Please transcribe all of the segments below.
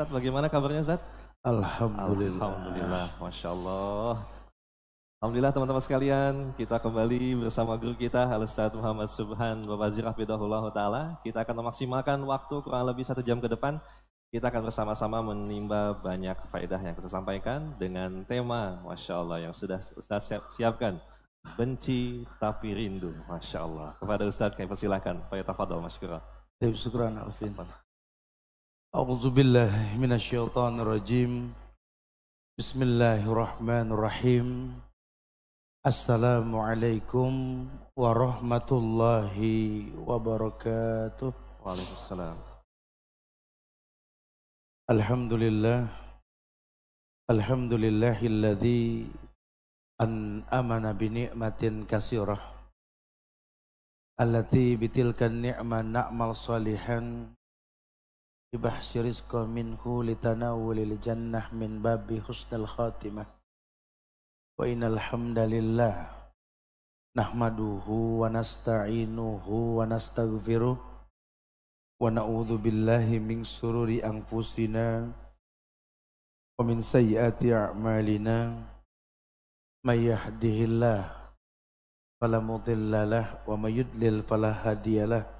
Ustaz, bagaimana kabarnya Ustaz? Alhamdulillah. Alhamdulillah, Masya Allah. Alhamdulillah teman-teman sekalian, kita kembali bersama guru kita, Al-Ustaz Muhammad Subhan Babazir Hafidahullah Ta'ala. Kita akan memaksimalkan waktu kurang lebih satu jam ke depan. Kita akan bersama-sama menimba banyak faedah yang kita sampaikan dengan tema, Masya Allah, yang sudah Ustaz siapkan. Benci tapi rindu, Masya Allah. Kepada Ustaz kami persilahkan, Pak Tafadol, Masyurah. Terima syukran, Alfin. A'udzu billahi minasyaitonir rajim. Bismillahirrahmanirrahim. Assalamualaikum warahmatullahi wabarakatuh. Waalaikumsalam. Alhamdulillah. Alhamdulillahilladzi an amana bi ni'matin kasirah. Allati bitilkan ni'ma na'mal salihan bibahsi rizqa minhu litanawulil jannah min babi husnal khatimah. Wa innal hamdalillah nahmaduhu wa nasta'inuhu wa nastaghfiruh wa na'udzu billahi min sururi anfusina wa min sayyiati a'malina may yahdihillah fala mudhillalah wa may yudlil fala hadiyalah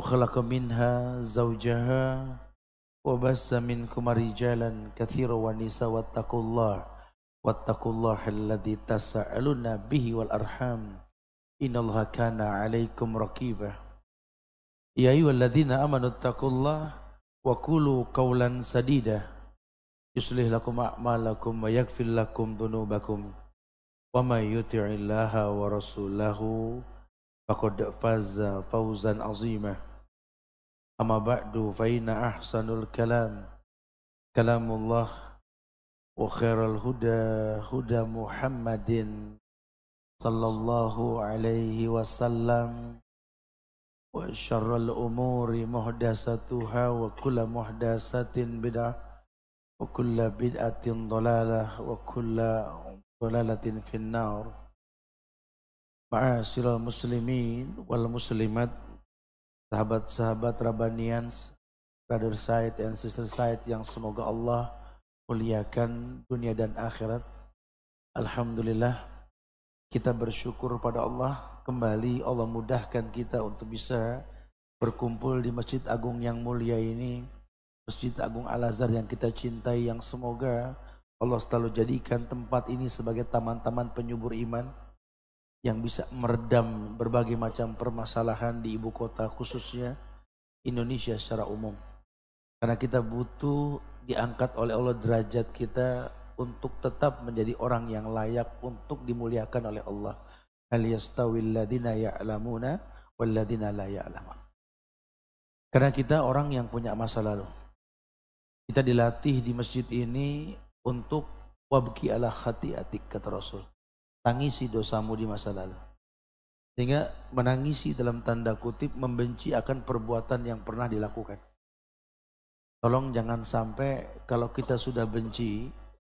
khalaqa minha zawjaha وبس منكم رجالا كثيرا ونساء واتقوا الله واتقوا الله الذي تساءلون به والأرحام. إن الله كان عليكم رقيبا. يا أيها الذين آمنوا اتقوا الله وقولوا قولا سديدا. يصلح لكم أعمالكم ويغفر لكم ذنوبكم. وما يطع الله ورسوله فقد فاز فوزا عظيما. أما بعد فإن أحسن الكلام كلام الله وخير الهدى هدى محمد صلى الله عليه وسلم وشر الأمور محدثاتها وكل محدثة بدعة وكل بدعة ضلالة وكل ضلالة في النار. Ma'asyiral muslimin wal muslimat sahabat-sahabat Rabbanians, brother side and sister side yang semoga Allah muliakan dunia dan akhirat. Alhamdulillah kita bersyukur pada Allah kembali Allah mudahkan kita untuk bisa berkumpul di Masjid Agung yang mulia ini. Masjid Agung Al-Azhar yang kita cintai yang semoga Allah selalu jadikan tempat ini sebagai taman-taman penyubur iman yang bisa meredam berbagai macam permasalahan di ibu kota khususnya Indonesia secara umum. Karena kita butuh diangkat oleh Allah derajat kita untuk tetap menjadi orang yang layak untuk dimuliakan oleh Allah. Karena kita orang yang punya masa lalu. Kita dilatih di masjid ini untuk wabki ala khati'atik kata Rasul tangisi dosamu di masa lalu. Sehingga menangisi dalam tanda kutip membenci akan perbuatan yang pernah dilakukan. Tolong jangan sampai kalau kita sudah benci,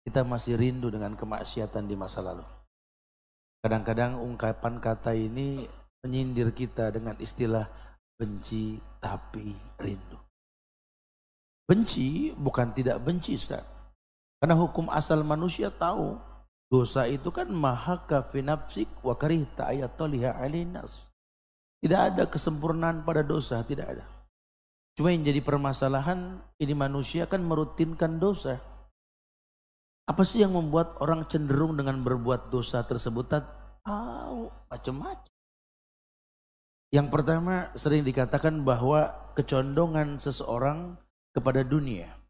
kita masih rindu dengan kemaksiatan di masa lalu. Kadang-kadang ungkapan kata ini menyindir kita dengan istilah benci tapi rindu. Benci bukan tidak benci, Ustaz. Karena hukum asal manusia tahu Dosa itu kan maha kafinapsik wa karihta ayatoliha alinas. Tidak ada kesempurnaan pada dosa, tidak ada. Cuma yang jadi permasalahan, ini manusia kan merutinkan dosa. Apa sih yang membuat orang cenderung dengan berbuat dosa tersebut? Tahu macam-macam. Yang pertama sering dikatakan bahwa kecondongan seseorang kepada dunia.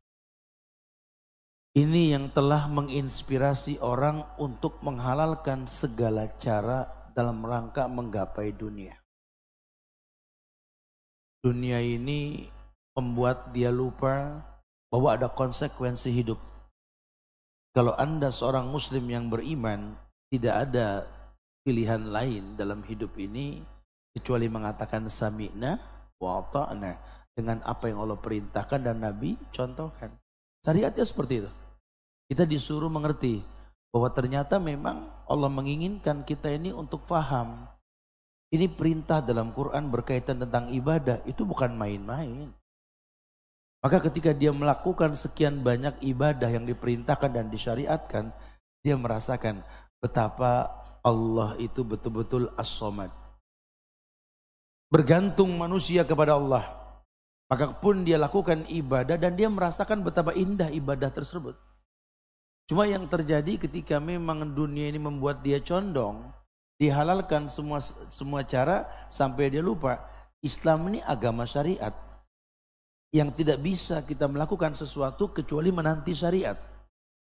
Ini yang telah menginspirasi orang untuk menghalalkan segala cara dalam rangka menggapai dunia. Dunia ini membuat dia lupa bahwa ada konsekuensi hidup. Kalau Anda seorang muslim yang beriman, tidak ada pilihan lain dalam hidup ini kecuali mengatakan sami'na wa ta'na dengan apa yang Allah perintahkan dan Nabi contohkan. Syariatnya seperti itu. Kita disuruh mengerti bahwa ternyata memang Allah menginginkan kita ini untuk faham. Ini perintah dalam Quran berkaitan tentang ibadah, itu bukan main-main. Maka ketika dia melakukan sekian banyak ibadah yang diperintahkan dan disyariatkan, dia merasakan betapa Allah itu betul-betul as-somad. Bergantung manusia kepada Allah. Maka pun dia lakukan ibadah dan dia merasakan betapa indah ibadah tersebut. Cuma yang terjadi ketika memang dunia ini membuat dia condong, dihalalkan semua semua cara sampai dia lupa Islam ini agama syariat yang tidak bisa kita melakukan sesuatu kecuali menanti syariat.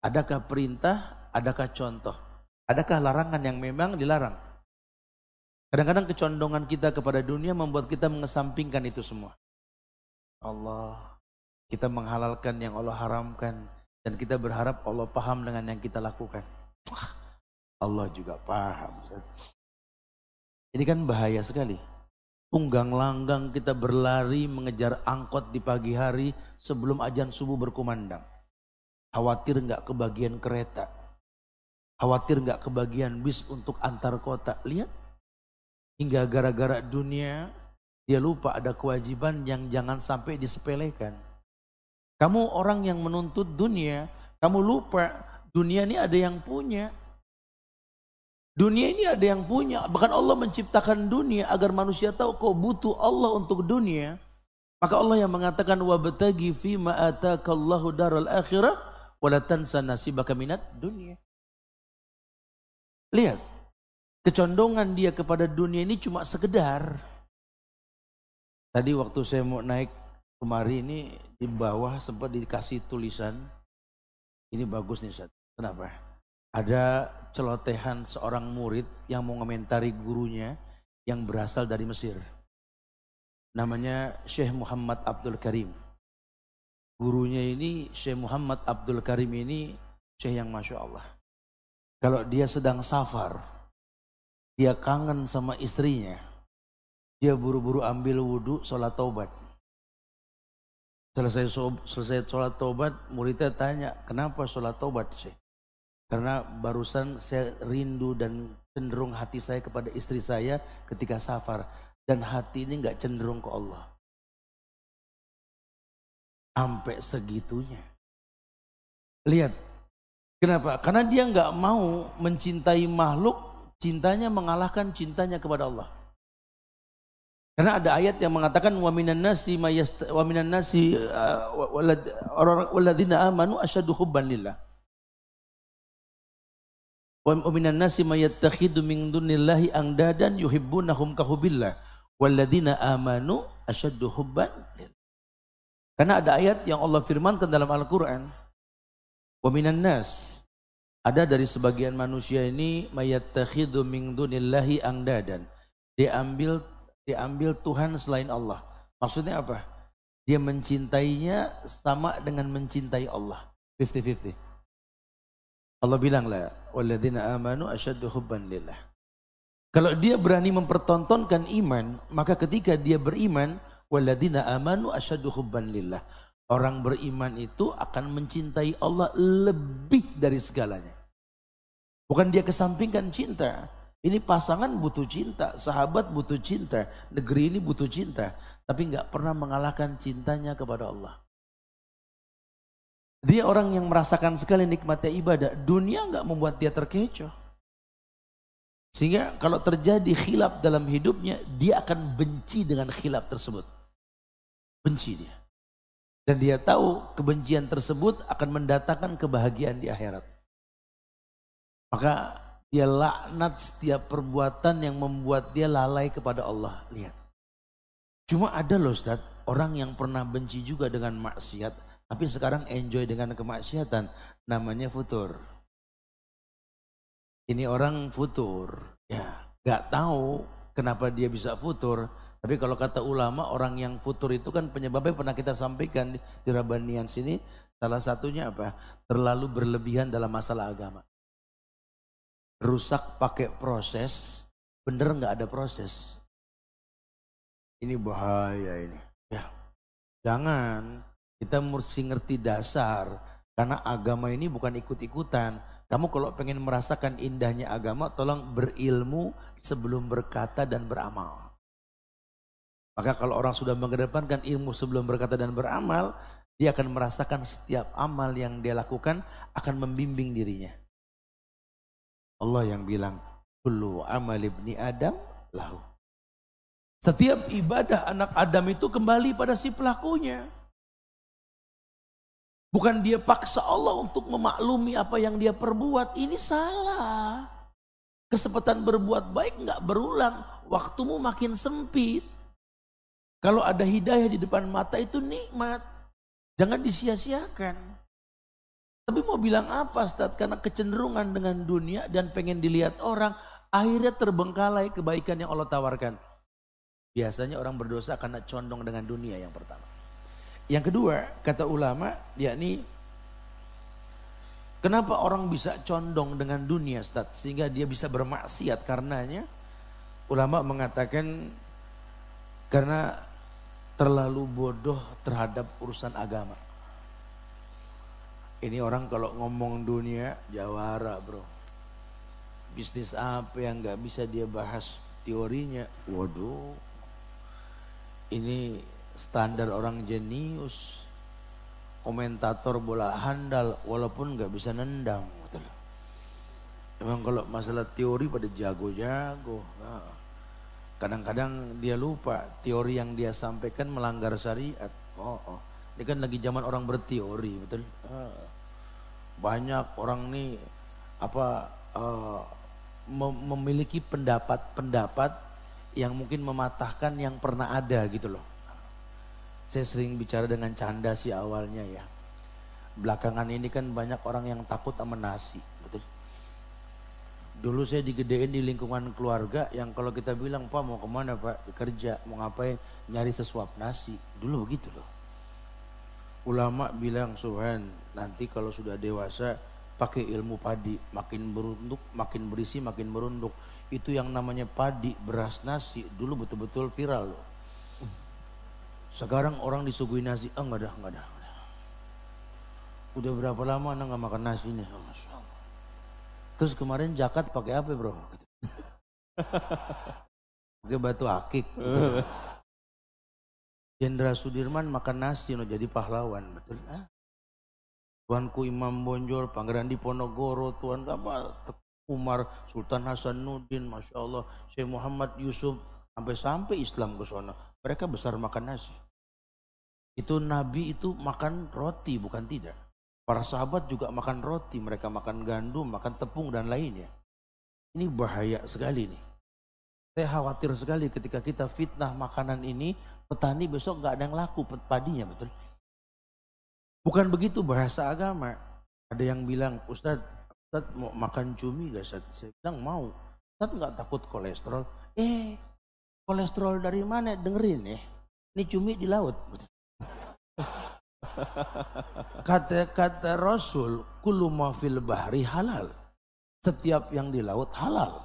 Adakah perintah, adakah contoh? Adakah larangan yang memang dilarang? Kadang-kadang kecondongan kita kepada dunia membuat kita mengesampingkan itu semua. Allah, kita menghalalkan yang Allah haramkan dan kita berharap Allah paham dengan yang kita lakukan. Allah juga paham. Ini kan bahaya sekali. Tunggang langgang kita berlari mengejar angkot di pagi hari sebelum ajan subuh berkumandang. Khawatir nggak kebagian kereta. Khawatir nggak kebagian bis untuk antar kota. Lihat. Hingga gara-gara dunia dia lupa ada kewajiban yang jangan sampai disepelekan. Kamu orang yang menuntut dunia, kamu lupa dunia ini ada yang punya. Dunia ini ada yang punya. Bahkan Allah menciptakan dunia agar manusia tahu kau butuh Allah untuk dunia. Maka Allah yang mengatakan wabtagi fi ma daral akhirah wala tansa nasibaka minat dunia. Lihat, kecondongan dia kepada dunia ini cuma sekedar. Tadi waktu saya mau naik kemari ini di bawah sempat dikasih tulisan ini bagus nih Ustaz. Kenapa? Ada celotehan seorang murid yang mengomentari gurunya yang berasal dari Mesir. Namanya Syekh Muhammad Abdul Karim. Gurunya ini Syekh Muhammad Abdul Karim ini Syekh yang Masya Allah. Kalau dia sedang safar, dia kangen sama istrinya. Dia buru-buru ambil wudhu, sholat taubat. Selesai selesai sholat taubat, muridnya tanya, kenapa sholat taubat Syekh? Karena barusan saya rindu dan cenderung hati saya kepada istri saya ketika safar. Dan hati ini nggak cenderung ke Allah. Sampai segitunya. Lihat. Kenapa? Karena dia nggak mau mencintai makhluk, cintanya mengalahkan cintanya kepada Allah. Karena ada ayat yang mengatakan wa minan nasi wa minan nasi uh, waladina amanu asyaddu hubban lillah. Wa minan nasi mayattakhidu min dunillahi angdadan yuhibbunahum kahubillah. Walladina amanu asyaddu hubban Karena ada ayat yang Allah firmankan dalam Al-Quran. Wa minan nas. Ada dari sebagian manusia ini mayattakhidu min dunillahi angdadan. Diambil diambil Tuhan selain Allah. Maksudnya apa? Dia mencintainya sama dengan mencintai Allah. 50-50. Allah bilang lah, walladzina amanu asyaddu hubban lillah. Kalau dia berani mempertontonkan iman, maka ketika dia beriman, walladzina amanu asyaddu hubban lillah. Orang beriman itu akan mencintai Allah lebih dari segalanya. Bukan dia kesampingkan cinta. Ini pasangan butuh cinta, sahabat butuh cinta, negeri ini butuh cinta. Tapi nggak pernah mengalahkan cintanya kepada Allah. Dia orang yang merasakan sekali nikmatnya ibadah. Dunia nggak membuat dia terkecoh. Sehingga kalau terjadi khilaf dalam hidupnya, dia akan benci dengan khilaf tersebut. Benci dia. Dan dia tahu kebencian tersebut akan mendatangkan kebahagiaan di akhirat. Maka dia laknat setiap perbuatan yang membuat dia lalai kepada Allah. Lihat. Cuma ada loh Ustaz, orang yang pernah benci juga dengan maksiat, tapi sekarang enjoy dengan kemaksiatan. Namanya futur. Ini orang futur. Ya, gak tahu kenapa dia bisa futur. Tapi kalau kata ulama orang yang futur itu kan penyebabnya pernah kita sampaikan di, Rabanian sini salah satunya apa? Terlalu berlebihan dalam masalah agama. Rusak pakai proses, bener nggak ada proses. Ini bahaya ini. Ya, jangan kita mesti ngerti dasar karena agama ini bukan ikut-ikutan. Kamu kalau pengen merasakan indahnya agama, tolong berilmu sebelum berkata dan beramal. Maka kalau orang sudah mengedepankan ilmu sebelum berkata dan beramal, dia akan merasakan setiap amal yang dia lakukan akan membimbing dirinya. Allah yang bilang, Kullu amal ibni Adam lahu. Setiap ibadah anak Adam itu kembali pada si pelakunya. Bukan dia paksa Allah untuk memaklumi apa yang dia perbuat. Ini salah. Kesempatan berbuat baik nggak berulang. Waktumu makin sempit. Kalau ada hidayah di depan mata itu nikmat. Jangan disia-siakan. Tapi mau bilang apa Ustaz? Karena kecenderungan dengan dunia dan pengen dilihat orang. Akhirnya terbengkalai kebaikan yang Allah tawarkan. Biasanya orang berdosa karena condong dengan dunia yang pertama. Yang kedua, kata ulama, yakni kenapa orang bisa condong dengan dunia, Ustaz, sehingga dia bisa bermaksiat karenanya? Ulama mengatakan karena terlalu bodoh terhadap urusan agama. Ini orang kalau ngomong dunia jawara bro. Bisnis apa yang nggak bisa dia bahas teorinya? Waduh, ini standar orang jenius. Komentator bola handal walaupun nggak bisa nendang. Betul. Emang kalau masalah teori pada jago-jago. Nah. Kadang-kadang dia lupa teori yang dia sampaikan melanggar syariat. Oh, oh. Ini kan lagi zaman orang berteori, betul? Ah. Banyak orang nih apa uh, memiliki pendapat-pendapat yang mungkin mematahkan yang pernah ada gitu loh. Saya sering bicara dengan canda sih awalnya ya. Belakangan ini kan banyak orang yang takut sama nasi. Dulu saya digedein di lingkungan keluarga yang kalau kita bilang, Pak mau ke mana Pak? Kerja, mau ngapain? Nyari sesuap nasi. Dulu begitu loh. Ulama bilang, Subhan, nanti kalau sudah dewasa pakai ilmu padi. Makin berunduk, makin berisi, makin berunduk. Itu yang namanya padi, beras, nasi. Dulu betul-betul viral loh. Sekarang orang disuguhi nasi, ah enggak ada, enggak ada. Udah berapa lama anak nggak makan nasinya? Oh, Terus kemarin jakat pakai apa bro? pakai batu akik. Jenderal Sudirman makan nasi no jadi pahlawan betul. Ah. Tuanku Imam Bonjol, Pangeran Diponegoro, Tuan apa Umar, Sultan Hasanuddin, Masya Allah, Syekh Muhammad Yusuf, sampai-sampai Islam ke sana. Mereka besar makan nasi. Itu Nabi itu makan roti bukan tidak. Para sahabat juga makan roti, mereka makan gandum, makan tepung dan lainnya. Ini bahaya sekali nih. Saya khawatir sekali ketika kita fitnah makanan ini, petani besok nggak ada yang laku padinya, betul? Bukan begitu bahasa agama. Ada yang bilang, Ustadz, Ustadz mau makan cumi gak Ustadz? Saya bilang mau. Ustadz nggak takut kolesterol. Eh, kolesterol dari mana? Dengerin ya. Ini cumi di laut. Kata-kata Rasul, kullu fil bahri halal. Setiap yang di laut halal.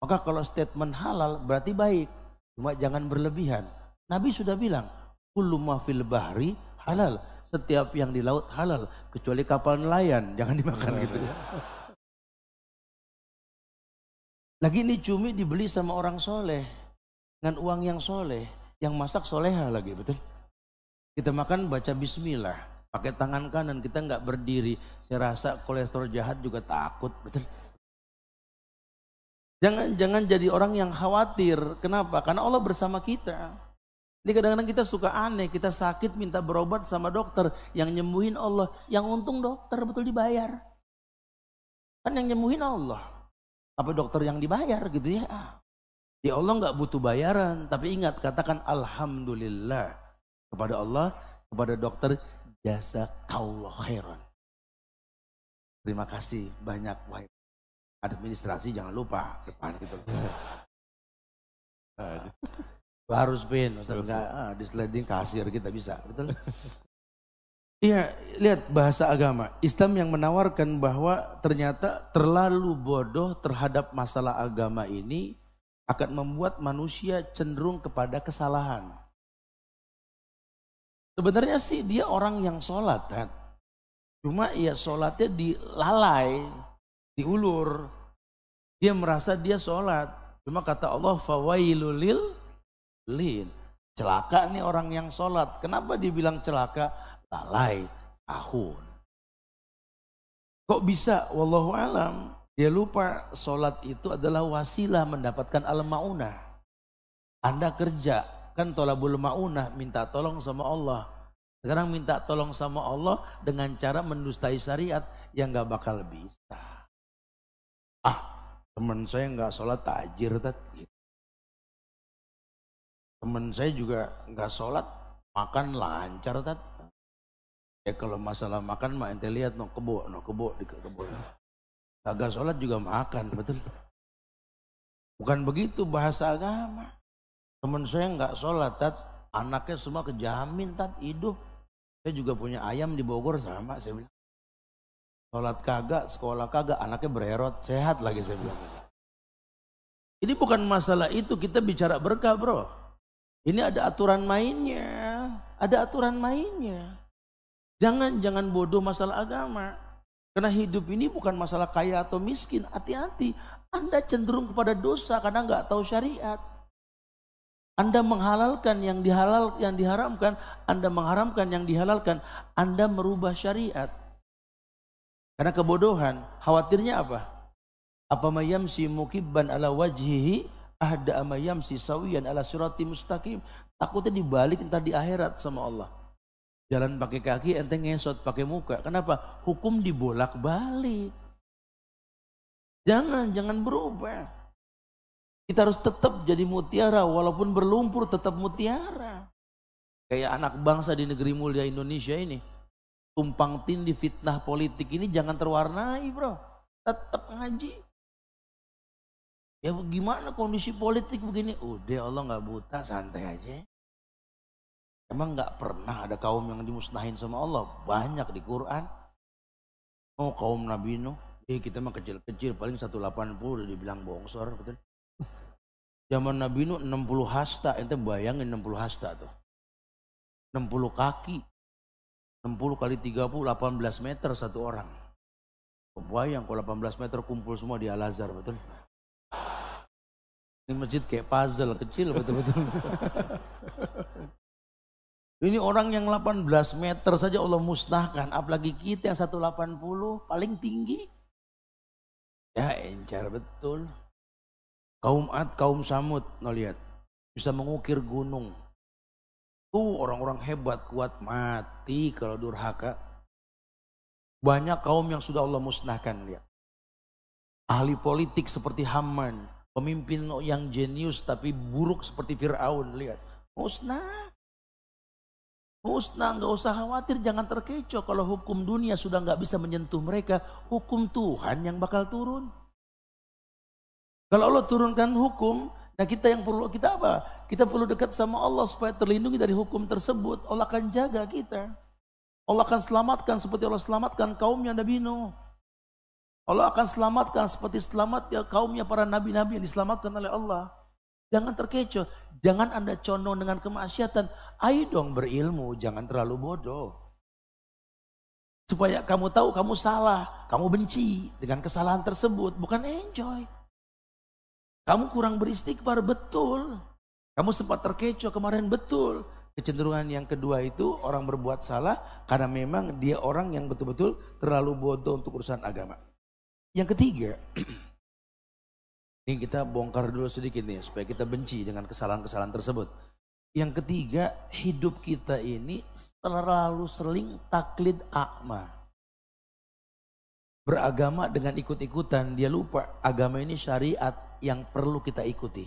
Maka kalau statement halal berarti baik. Cuma jangan berlebihan. Nabi sudah bilang, kullu fil bahri halal. Setiap yang di laut halal. Kecuali kapal nelayan, jangan dimakan gitu ya. Lagi ini cumi dibeli sama orang soleh. Dengan uang yang soleh. Yang masak soleha lagi, betul? Kita makan baca bismillah, pakai tangan kanan, kita nggak berdiri. Saya rasa kolesterol jahat juga takut, betul. Jangan jangan jadi orang yang khawatir. Kenapa? Karena Allah bersama kita. Ini kadang-kadang kita suka aneh, kita sakit minta berobat sama dokter, yang nyembuhin Allah, yang untung dokter betul dibayar. Kan yang nyembuhin Allah. Apa dokter yang dibayar gitu ya? Ya Allah nggak butuh bayaran, tapi ingat katakan Alhamdulillah kepada Allah, kepada dokter, jasa kaulah khairan. Terima kasih banyak wahai administrasi jangan lupa depan gitu. Harus pin, enggak ah, di sliding kasir kita bisa, betul? Iya, lihat bahasa agama. Islam yang menawarkan bahwa ternyata terlalu bodoh terhadap masalah agama ini akan membuat manusia cenderung kepada kesalahan. Sebenarnya sih dia orang yang sholat kan. Cuma ya sholatnya dilalai, diulur. Dia merasa dia sholat. Cuma kata Allah, fawailulil lin. Celaka nih orang yang sholat. Kenapa dibilang celaka? lalai tahun. Kok bisa? Wallahu alam. Dia lupa sholat itu adalah wasilah mendapatkan al-ma'unah. Anda kerja, kan tolabul ma'unah, minta tolong sama Allah. Sekarang minta tolong sama Allah dengan cara mendustai syariat yang gak bakal bisa. Ah, teman saya nggak sholat tajir, tat. Teman saya juga nggak sholat, makan lancar, tat. Ya kalau masalah makan mah ente lihat no kebo, no kebo di kebo. Kagak sholat juga makan, betul. Bukan begitu bahasa agama. Temen saya nggak sholat, tat, anaknya semua kejamin, tat, hidup. Saya juga punya ayam di Bogor sama, saya bilang. Sholat kagak, sekolah kagak, anaknya bererot, sehat lagi saya bilang. Ini bukan masalah itu, kita bicara berkah bro. Ini ada aturan mainnya, ada aturan mainnya. Jangan jangan bodoh masalah agama. Karena hidup ini bukan masalah kaya atau miskin. Hati-hati. Anda cenderung kepada dosa karena nggak tahu syariat. Anda menghalalkan yang dihalal yang diharamkan, Anda mengharamkan yang dihalalkan, Anda merubah syariat. Karena kebodohan, khawatirnya apa? Apa mayamsi mukibban ala wajhihi ahda amayamsi sawiyan ala surati mustaqim. Takutnya dibalik entah di akhirat sama Allah. Jalan pakai kaki ente ngesot pakai muka. Kenapa? Hukum dibolak-balik. Jangan, jangan berubah. Kita harus tetap jadi mutiara walaupun berlumpur tetap mutiara. Kayak anak bangsa di negeri mulia Indonesia ini. Tumpang tindih fitnah politik ini jangan terwarnai bro. Tetap ngaji. Ya gimana kondisi politik begini? Udah Allah nggak buta, santai aja. Emang nggak pernah ada kaum yang dimusnahin sama Allah? Banyak di Quran. Oh kaum Nabi Nuh, eh kita mah kecil-kecil paling 180 udah dibilang bongsor betul. Zaman Nabi Nuh 60 hasta, ente bayangin 60 hasta tuh. 60 kaki. 60 kali 30 18 meter satu orang. Bayang kalau 18 meter kumpul semua di Al-Azhar betul. Ini masjid kayak puzzle kecil betul-betul. Ini orang yang 18 meter saja Allah musnahkan. Apalagi kita yang 180 paling tinggi. Ya encar betul. Kaum Ad, kaum Samud, no lihat. Bisa mengukir gunung. Tuh orang-orang hebat, kuat, mati kalau durhaka. Banyak kaum yang sudah Allah musnahkan, lihat. Ahli politik seperti Haman. Pemimpin yang jenius tapi buruk seperti Fir'aun, lihat. Musnah. Musnah, nggak usah khawatir, jangan terkecoh kalau hukum dunia sudah nggak bisa menyentuh mereka, hukum Tuhan yang bakal turun. Kalau Allah turunkan hukum, nah kita yang perlu kita apa? Kita perlu dekat sama Allah supaya terlindungi dari hukum tersebut. Allah akan jaga kita. Allah akan selamatkan seperti Allah selamatkan kaumnya Nabi Nuh. Allah akan selamatkan seperti selamatnya kaumnya para nabi-nabi yang diselamatkan oleh Allah. Jangan terkecoh. Jangan Anda condong dengan kemaksiatan. Ayo dong berilmu, jangan terlalu bodoh. Supaya kamu tahu kamu salah, kamu benci dengan kesalahan tersebut, bukan enjoy. Kamu kurang beristighfar betul. Kamu sempat terkecoh kemarin betul. Kecenderungan yang kedua itu orang berbuat salah karena memang dia orang yang betul-betul terlalu bodoh untuk urusan agama. Yang ketiga, Ini kita bongkar dulu sedikit nih supaya kita benci dengan kesalahan-kesalahan tersebut. Yang ketiga, hidup kita ini terlalu sering taklid akma. Beragama dengan ikut-ikutan, dia lupa agama ini syariat yang perlu kita ikuti.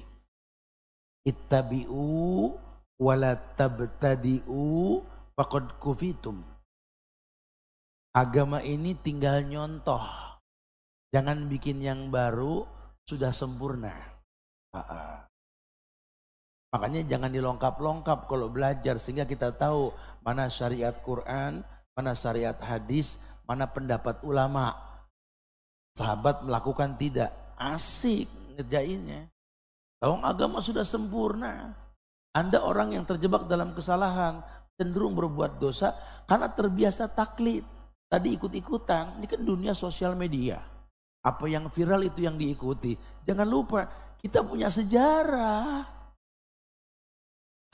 Ittabi'u wala tabtadi'u faqad kufitum. Agama ini tinggal nyontoh. Jangan bikin yang baru, sudah sempurna. Makanya jangan dilongkap-longkap kalau belajar sehingga kita tahu mana syariat Quran, mana syariat hadis, mana pendapat ulama. Sahabat melakukan tidak, asik ngerjainnya. Tahu agama sudah sempurna. Anda orang yang terjebak dalam kesalahan, cenderung berbuat dosa karena terbiasa taklid. Tadi ikut-ikutan, ini kan dunia sosial media. Apa yang viral itu yang diikuti. Jangan lupa, kita punya sejarah.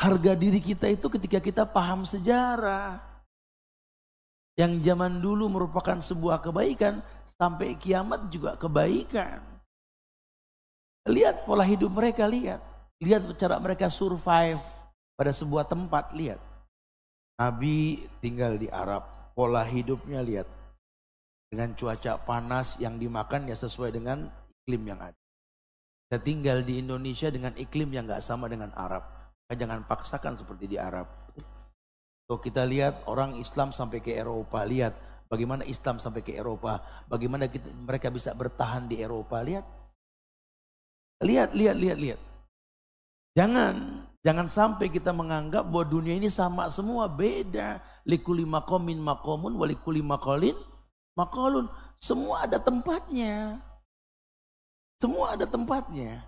Harga diri kita itu ketika kita paham sejarah. Yang zaman dulu merupakan sebuah kebaikan, sampai kiamat juga kebaikan. Lihat pola hidup mereka, lihat. Lihat cara mereka survive pada sebuah tempat, lihat. Nabi tinggal di Arab, pola hidupnya lihat. Dengan cuaca panas yang dimakan ya sesuai dengan iklim yang ada. Kita tinggal di Indonesia dengan iklim yang gak sama dengan Arab. Jangan paksakan seperti di Arab. Kalau kita lihat orang Islam sampai ke Eropa, lihat bagaimana Islam sampai ke Eropa, bagaimana kita, mereka bisa bertahan di Eropa, lihat. Lihat, lihat, lihat, lihat. Jangan, jangan sampai kita menganggap bahwa dunia ini sama semua, beda. Likuli makomin makomun, walikuli makolin makolun. Semua ada tempatnya. Semua ada tempatnya.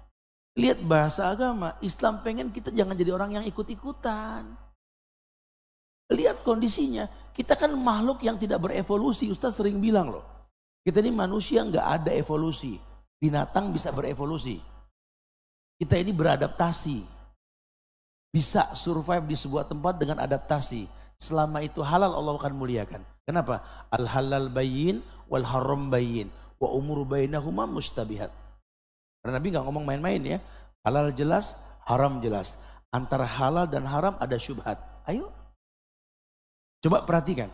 Lihat bahasa agama, Islam pengen kita jangan jadi orang yang ikut-ikutan. Lihat kondisinya. Kita kan makhluk yang tidak berevolusi. Ustaz sering bilang loh. Kita ini manusia nggak ada evolusi. Binatang bisa berevolusi. Kita ini beradaptasi. Bisa survive di sebuah tempat dengan adaptasi. Selama itu halal Allah akan muliakan. Kenapa? Al halal bayin wal haram bayin. Wa umur bainahuma mustabihat. Karena Nabi nggak ngomong main-main ya. Halal jelas, haram jelas. Antara halal dan haram ada syubhat. Ayo Coba perhatikan.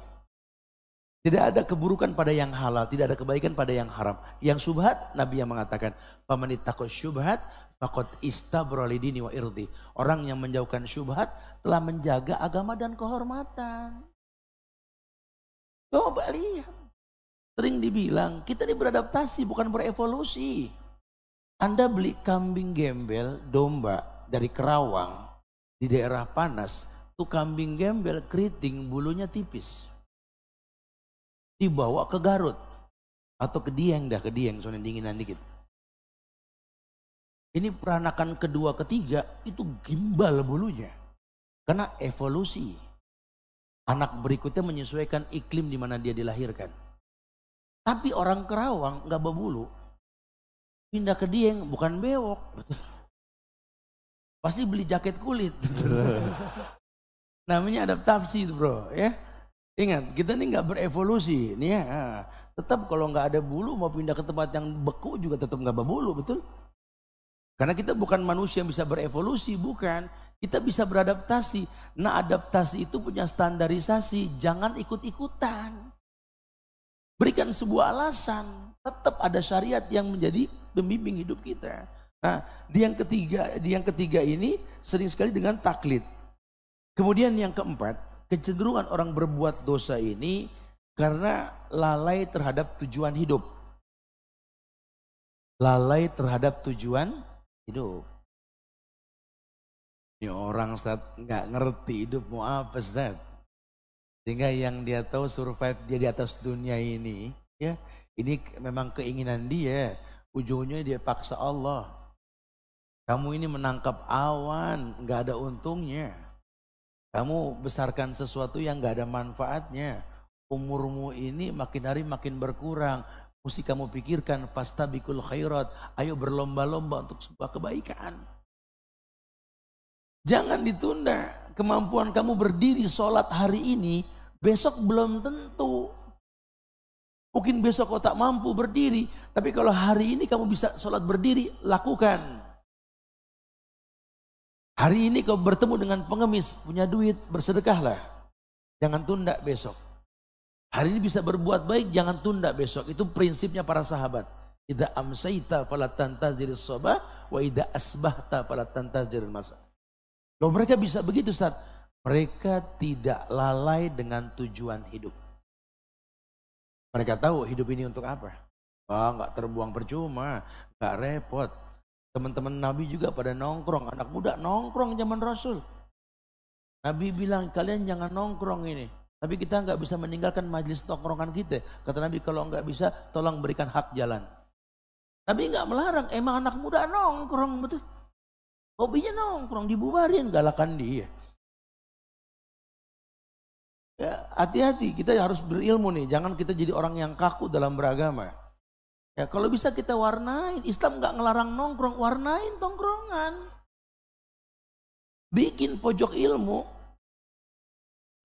Tidak ada keburukan pada yang halal, tidak ada kebaikan pada yang haram. Yang subhat, Nabi yang mengatakan, "Pamanitaqo syubhat faqad istabralidini wa irdi." Orang yang menjauhkan syubhat telah menjaga agama dan kehormatan. Coba lihat. Sering dibilang, kita ini beradaptasi bukan berevolusi. Anda beli kambing gembel, domba dari Kerawang di daerah panas, Tuh kambing gembel keriting bulunya tipis. Dibawa ke Garut. Atau ke Dieng dah, ke Dieng. Soalnya dinginan dikit. Ini peranakan kedua ketiga itu gimbal bulunya. Karena evolusi. Anak berikutnya menyesuaikan iklim di mana dia dilahirkan. Tapi orang Kerawang nggak berbulu. Pindah ke Dieng bukan bewok. Betul. Pasti beli jaket kulit. Namanya adaptasi itu bro ya. Ingat kita ini nggak berevolusi nih ya. Tetap kalau nggak ada bulu mau pindah ke tempat yang beku juga tetap nggak berbulu betul. Karena kita bukan manusia yang bisa berevolusi, bukan. Kita bisa beradaptasi. Nah adaptasi itu punya standarisasi, jangan ikut-ikutan. Berikan sebuah alasan, tetap ada syariat yang menjadi pembimbing hidup kita. Nah, di yang ketiga, di yang ketiga ini sering sekali dengan taklid. Kemudian yang keempat, kecenderungan orang berbuat dosa ini karena lalai terhadap tujuan hidup. Lalai terhadap tujuan hidup. Ini orang Ustaz nggak ngerti hidup mau apa Ustaz. Sehingga yang dia tahu survive dia di atas dunia ini, ya ini memang keinginan dia. Ujungnya dia paksa Allah. Kamu ini menangkap awan, nggak ada untungnya. Kamu besarkan sesuatu yang gak ada manfaatnya. Umurmu ini makin hari makin berkurang. Mesti kamu pikirkan bikul khairat. Ayo berlomba-lomba untuk sebuah kebaikan. Jangan ditunda. Kemampuan kamu berdiri sholat hari ini, besok belum tentu. Mungkin besok kau tak mampu berdiri, tapi kalau hari ini kamu bisa sholat berdiri, lakukan. Hari ini kau bertemu dengan pengemis, punya duit, bersedekahlah. Jangan tunda besok. Hari ini bisa berbuat baik, jangan tunda besok. Itu prinsipnya para sahabat. Ida amsaita fala tantazir sobah, wa ida asbahta fala tantazir masa. Kalau mereka bisa begitu Ustaz, mereka tidak lalai dengan tujuan hidup. Mereka tahu hidup ini untuk apa. Oh, nggak terbuang percuma, nggak repot. Teman-teman Nabi juga pada nongkrong, anak muda nongkrong zaman Rasul. Nabi bilang kalian jangan nongkrong ini. Tapi kita nggak bisa meninggalkan majlis nongkrongan kita. Kata Nabi kalau nggak bisa tolong berikan hak jalan. Nabi nggak melarang, emang anak muda nongkrong betul. Hobinya nongkrong, dibubarin, galakan dia. Ya, hati-hati, kita harus berilmu nih. Jangan kita jadi orang yang kaku dalam beragama. Ya, kalau bisa kita warnain. Islam nggak ngelarang nongkrong, warnain tongkrongan. Bikin pojok ilmu.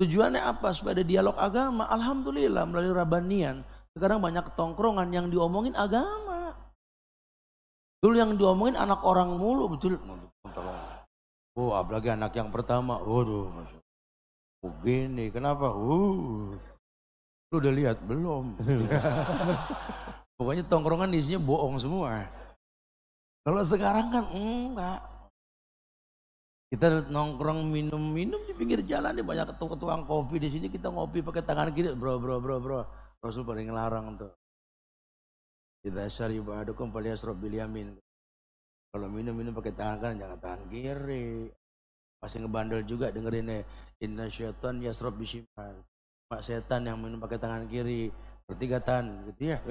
Tujuannya apa? Supaya ada dialog agama. Alhamdulillah melalui Rabanian. Sekarang banyak tongkrongan yang diomongin agama. Dulu yang diomongin anak orang mulu, betul. Oh, apalagi anak yang pertama. Waduh, oh, gini, kenapa? Uh, lu udah lihat belum? Pokoknya tongkrongan isinya bohong semua. Kalau sekarang kan enggak. Kita nongkrong minum-minum di pinggir jalan nih banyak tukang kopi di sini kita ngopi pakai tangan kiri, bro bro bro bro. Rasul paling ngelarang tuh. Kita syari ba'adukum faliyasrob bil yamin. Kalau minum-minum pakai tangan kanan jangan tangan kiri. Masih ngebandel juga dengerin nih. Inna syaitan yasrob bishimal. Mak setan yang minum pakai tangan kiri. Pertigatan gitu ya.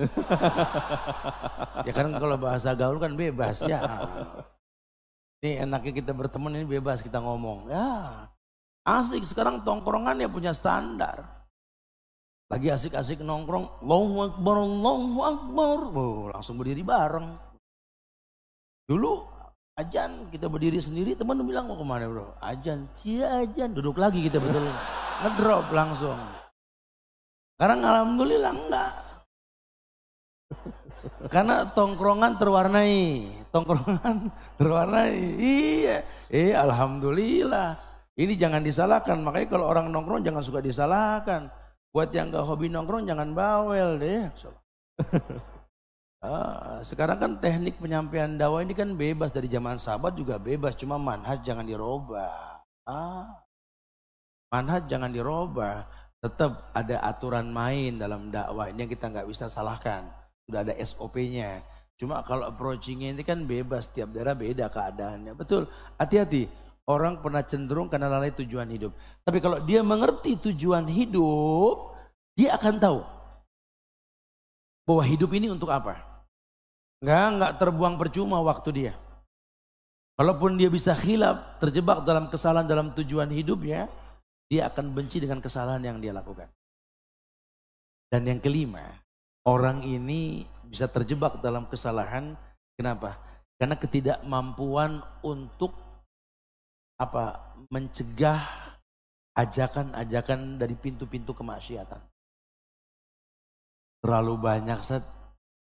ya kan kalau bahasa gaul kan bebas ya. Ini enaknya kita berteman ini bebas kita ngomong. Ya asik sekarang tongkrongan ya punya standar. Lagi asik-asik nongkrong, Allahu Akbar, Allahu Akbar. Oh, langsung berdiri bareng. Dulu ajan kita berdiri sendiri teman bilang mau ke mana bro? Ajan, cia ajan. Duduk lagi kita betul. Ngedrop langsung. Sekarang alhamdulillah enggak. Karena tongkrongan terwarnai, tongkrongan terwarnai. Iya, eh alhamdulillah. Ini jangan disalahkan. Makanya kalau orang nongkrong jangan suka disalahkan. Buat yang gak hobi nongkrong jangan bawel deh. Ah, sekarang kan teknik penyampaian dakwah ini kan bebas dari zaman sahabat juga bebas, cuma manhaj jangan dirubah. Ah, manhaj jangan dirubah, tetap ada aturan main dalam dakwah ini yang kita nggak bisa salahkan. Sudah ada SOP-nya. Cuma kalau approachingnya ini kan bebas, tiap daerah beda keadaannya. Betul, hati-hati. Orang pernah cenderung karena lalai tujuan hidup. Tapi kalau dia mengerti tujuan hidup, dia akan tahu bahwa hidup ini untuk apa. Enggak, enggak terbuang percuma waktu dia. Kalaupun dia bisa hilap, terjebak dalam kesalahan dalam tujuan hidupnya, dia akan benci dengan kesalahan yang dia lakukan. Dan yang kelima, orang ini bisa terjebak dalam kesalahan. Kenapa? Karena ketidakmampuan untuk apa? Mencegah ajakan-ajakan dari pintu-pintu kemaksiatan. Terlalu banyak set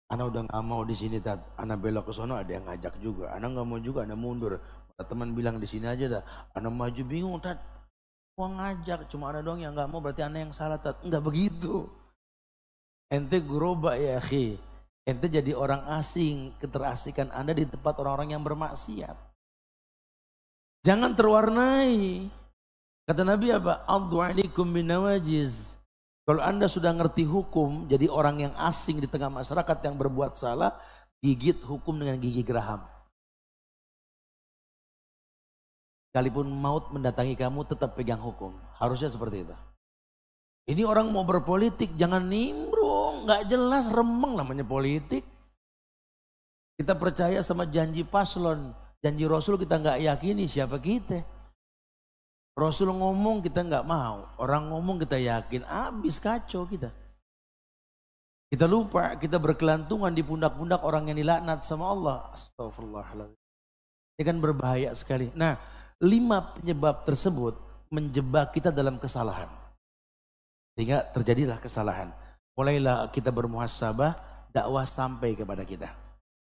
Anak udah nggak mau di sini tat. Anak belok ke sana ada yang ngajak juga. Anak nggak mau juga, anak mundur. Teman bilang di sini aja dah. Anak maju bingung tat. Mau ngajak, cuma ada dong yang nggak mau berarti anak yang salah tat. Enggak begitu. Ente guroba ya akhi. Ente jadi orang asing, keterasikan Anda di tempat orang-orang yang bermaksiat. Jangan terwarnai. Kata Nabi apa? Addu alaikum binawajiz. Kalau Anda sudah ngerti hukum, jadi orang yang asing di tengah masyarakat yang berbuat salah, gigit hukum dengan gigi geraham. Sekalipun maut mendatangi kamu, tetap pegang hukum. Harusnya seperti itu. Ini orang mau berpolitik, jangan nimbrung. Nggak jelas, remeng namanya politik. Kita percaya sama janji paslon. Janji Rasul kita nggak yakini siapa kita. Rasul ngomong kita nggak mau, orang ngomong kita yakin, habis kacau kita. Kita lupa, kita berkelantungan di pundak-pundak orang yang dilaknat sama Allah. Astagfirullahaladzim. Ini kan berbahaya sekali. Nah, lima penyebab tersebut menjebak kita dalam kesalahan. Sehingga terjadilah kesalahan. Mulailah kita bermuhasabah, dakwah sampai kepada kita.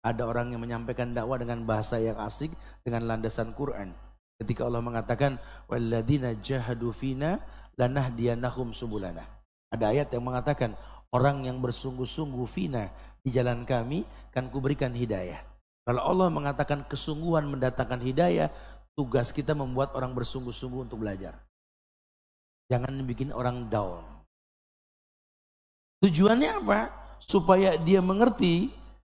Ada orang yang menyampaikan dakwah dengan bahasa yang asik, dengan landasan Quran Ketika Allah mengatakan walladzina jahadu fina lanahdiyanahum subulana. Ada ayat yang mengatakan orang yang bersungguh-sungguh fina di jalan kami kan kuberikan hidayah. Kalau Allah mengatakan kesungguhan mendatangkan hidayah, tugas kita membuat orang bersungguh-sungguh untuk belajar. Jangan bikin orang down. Tujuannya apa? Supaya dia mengerti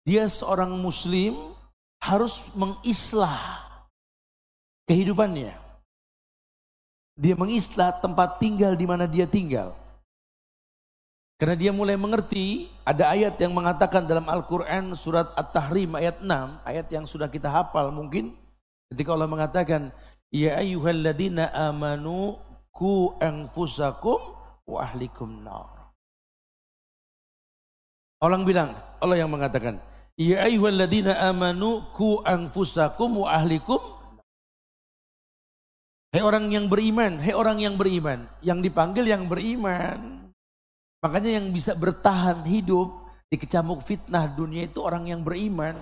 dia seorang muslim harus mengislah kehidupannya. Dia mengislah tempat tinggal di mana dia tinggal. Karena dia mulai mengerti, ada ayat yang mengatakan dalam Al-Quran surat At-Tahrim ayat 6, ayat yang sudah kita hafal mungkin. Ketika Allah mengatakan, Ya ayyuhalladzina amanu ku anfusakum wa ahlikum nar. Orang bilang, Allah yang mengatakan, Ya ayyuhalladzina amanu ku anfusakum wa ahlikum Hei orang yang beriman, hei orang yang beriman, yang dipanggil yang beriman. Makanya yang bisa bertahan hidup di kecamuk fitnah dunia itu orang yang beriman.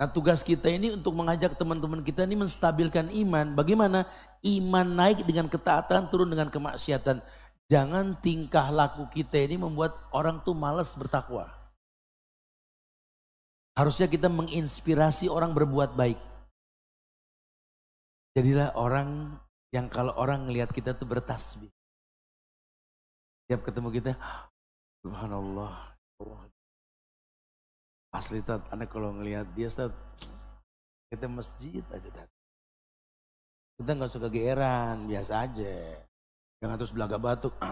Nah tugas kita ini untuk mengajak teman-teman kita ini menstabilkan iman. Bagaimana iman naik dengan ketaatan, turun dengan kemaksiatan. Jangan tingkah laku kita ini membuat orang tuh malas bertakwa. Harusnya kita menginspirasi orang berbuat baik. Jadilah orang yang kalau orang ngelihat kita tuh bertasbih. Tiap ketemu kita, Subhanallah. Asli Tat, anak kalau ngelihat dia Tat, kita masjid aja Tat. Kita nggak suka geeran, biasa aja. Jangan terus belaga batuk.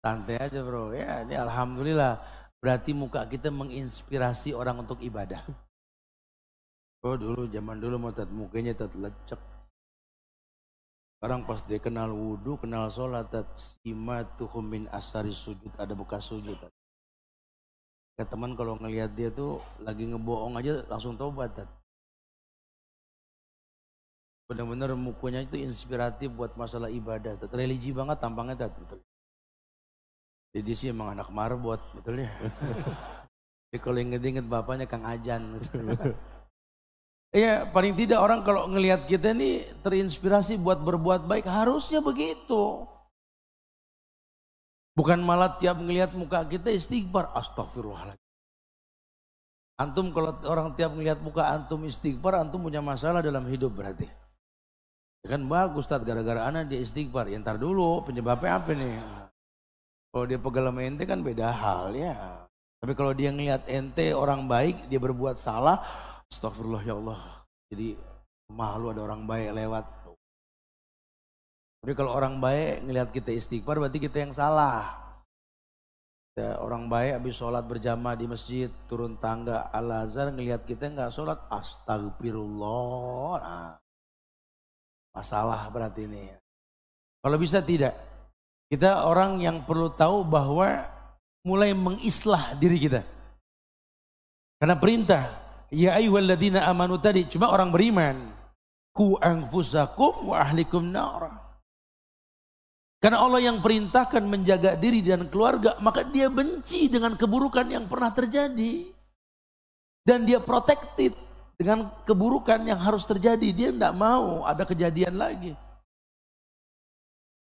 Santai aja bro. Ya ini Alhamdulillah. Berarti muka kita menginspirasi orang untuk ibadah. Oh dulu zaman dulu mau tat mukanya tat lecek. Sekarang pas dia kenal wudhu, kenal sholat, simatuhum min asari sujud, ada bekas sujud. Ya teman kalau ngelihat dia tuh lagi ngebohong aja langsung tobat. Benar-benar mukanya itu inspiratif buat masalah ibadah. Tat. Religi banget tampangnya tat. Betul. Jadi sih emang anak marbot, betul ya. Jadi kalau inget-inget bapaknya Kang Ajan. Betul. Ya paling tidak orang kalau ngelihat kita ini terinspirasi buat berbuat baik harusnya begitu. Bukan malah tiap ngelihat muka kita istighfar. Astagfirullahaladzim. Antum kalau orang tiap ngelihat muka antum istighfar, antum punya masalah dalam hidup berarti. Ya kan bagus Ustaz, gara-gara anak dia istighfar. Ya ntar dulu penyebabnya apa nih? Kalau dia pegal sama ente kan beda hal ya. Tapi kalau dia ngelihat ente orang baik, dia berbuat salah, Astagfirullah ya Allah. Jadi malu ada orang baik lewat. Tapi kalau orang baik ngelihat kita istighfar berarti kita yang salah. Ya, orang baik habis sholat berjamaah di masjid turun tangga al azhar ngelihat kita nggak sholat astagfirullah nah, masalah berarti ini kalau bisa tidak kita orang yang perlu tahu bahwa mulai mengislah diri kita karena perintah Ya ayyuhalladzina amanu tadi cuma orang beriman. Ku anfusakum wa ahlikum nar. Karena Allah yang perintahkan menjaga diri dan keluarga, maka dia benci dengan keburukan yang pernah terjadi. Dan dia protected dengan keburukan yang harus terjadi. Dia tidak mau ada kejadian lagi.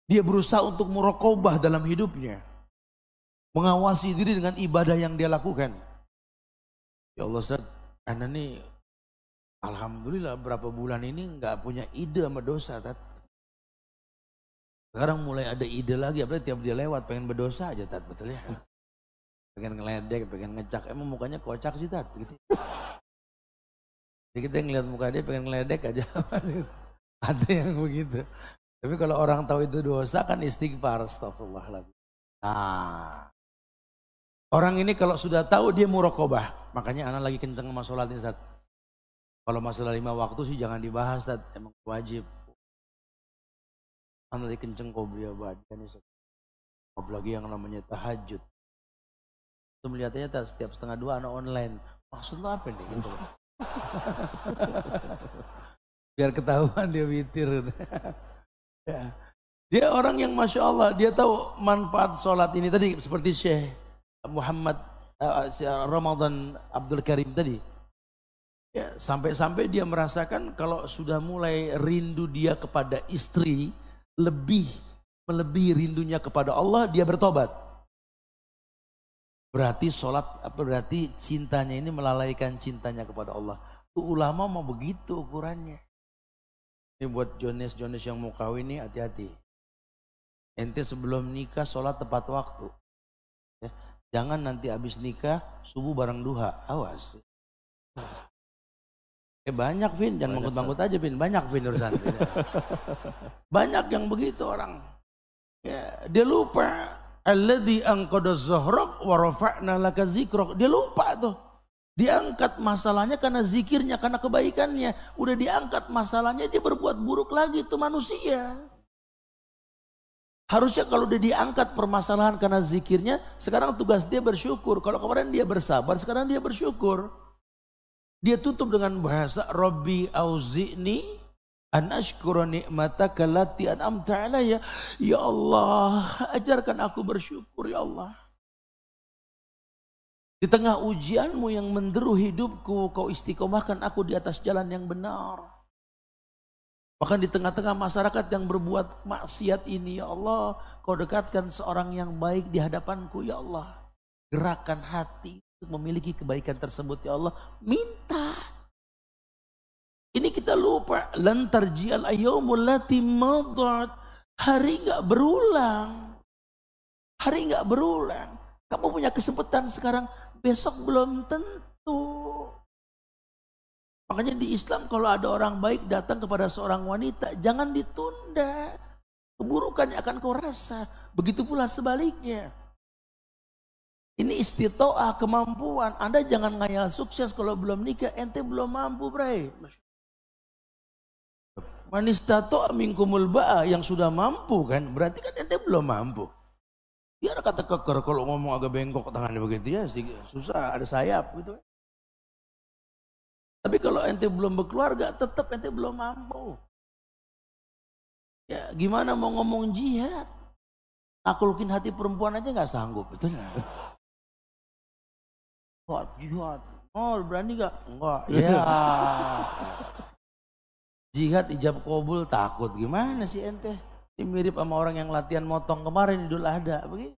Dia berusaha untuk murokobah dalam hidupnya. Mengawasi diri dengan ibadah yang dia lakukan. Ya Allah, Ustaz, karena nih Alhamdulillah berapa bulan ini nggak punya ide sama dosa. Tat. Sekarang mulai ada ide lagi, apalagi tiap dia lewat pengen berdosa aja tat, betul ya? Pengen ngeledek, pengen ngecak, emang mukanya kocak sih tat, gitu. Jadi kita ngeliat muka dia pengen ngeledek aja. ada yang begitu. Tapi kalau orang tahu itu dosa kan istighfar, astagfirullahaladzim. Nah, Orang ini kalau sudah tahu dia murokobah. Makanya anak lagi kenceng sama sholat ini. Kalau masalah lima waktu sih jangan dibahas Ustaz. Emang wajib. Anak lagi kenceng beliau badan Ustaz. Apalagi yang namanya tahajud. Itu melihatnya tak setiap setengah dua anak online. Maksud lo apa nih? Gitu. Biar ketahuan dia witir. ya. Dia orang yang Masya Allah, dia tahu manfaat sholat ini tadi seperti Syekh Muhammad uh, Ramadan Abdul Karim tadi. Ya, sampai-sampai dia merasakan kalau sudah mulai rindu dia kepada istri lebih melebihi rindunya kepada Allah, dia bertobat. Berarti sholat, apa berarti cintanya ini melalaikan cintanya kepada Allah. Tuh ulama mau begitu ukurannya. Ini buat Jones-Jones yang mau kawin ini hati-hati. Ente sebelum nikah sholat tepat waktu. Jangan nanti habis nikah subuh bareng duha. Awas. Eh banyak Vin, jangan mangkut-mangkut aja Vin, banyak Vin urusan. Vin. banyak yang begitu orang. Ya, dia lupa alladzi anqadha zahrak wa rafa'na laka zikrok. Dia lupa tuh. Diangkat masalahnya karena zikirnya, karena kebaikannya. Udah diangkat masalahnya, dia berbuat buruk lagi itu manusia. Harusnya kalau udah diangkat permasalahan karena zikirnya, sekarang tugas dia bersyukur. Kalau kemarin dia bersabar, sekarang dia bersyukur. Dia tutup dengan bahasa Rabbi auzi'ni an ashkura ni'mataka lati an'amta alayya. Ya Allah, ajarkan aku bersyukur ya Allah. Di tengah ujianmu yang menderu hidupku, kau istiqomahkan aku di atas jalan yang benar. Bahkan di tengah-tengah masyarakat yang berbuat maksiat ini, ya Allah, kau dekatkan seorang yang baik di hadapanku, ya Allah. Gerakan hati untuk memiliki kebaikan tersebut, ya Allah. Minta. Ini kita lupa. Lantar jial ayyumul lati. Hari nggak berulang. Hari nggak berulang. Kamu punya kesempatan sekarang, besok belum tentu. Makanya di Islam kalau ada orang baik datang kepada seorang wanita, jangan ditunda. Keburukannya akan kau rasa. Begitu pula sebaliknya. Ini istitoah kemampuan. Anda jangan ngayal sukses kalau belum nikah, ente belum mampu, bray. Manis tato minkumul ba'a yang sudah mampu kan, berarti kan ente belum mampu. Biar kata keker kalau ngomong agak bengkok tangannya begitu ya, susah ada sayap gitu kan. Tapi kalau ente belum berkeluarga, tetap ente belum mampu. Ya, gimana mau ngomong jihad? Nakulukin hati perempuan aja nggak sanggup, betul nggak? Jihad, jihad. Oh, berani gak? Enggak. Ya. jihad ijab kabul takut. Gimana sih ente? Ini mirip sama orang yang latihan motong kemarin Idul Adha. Begitu.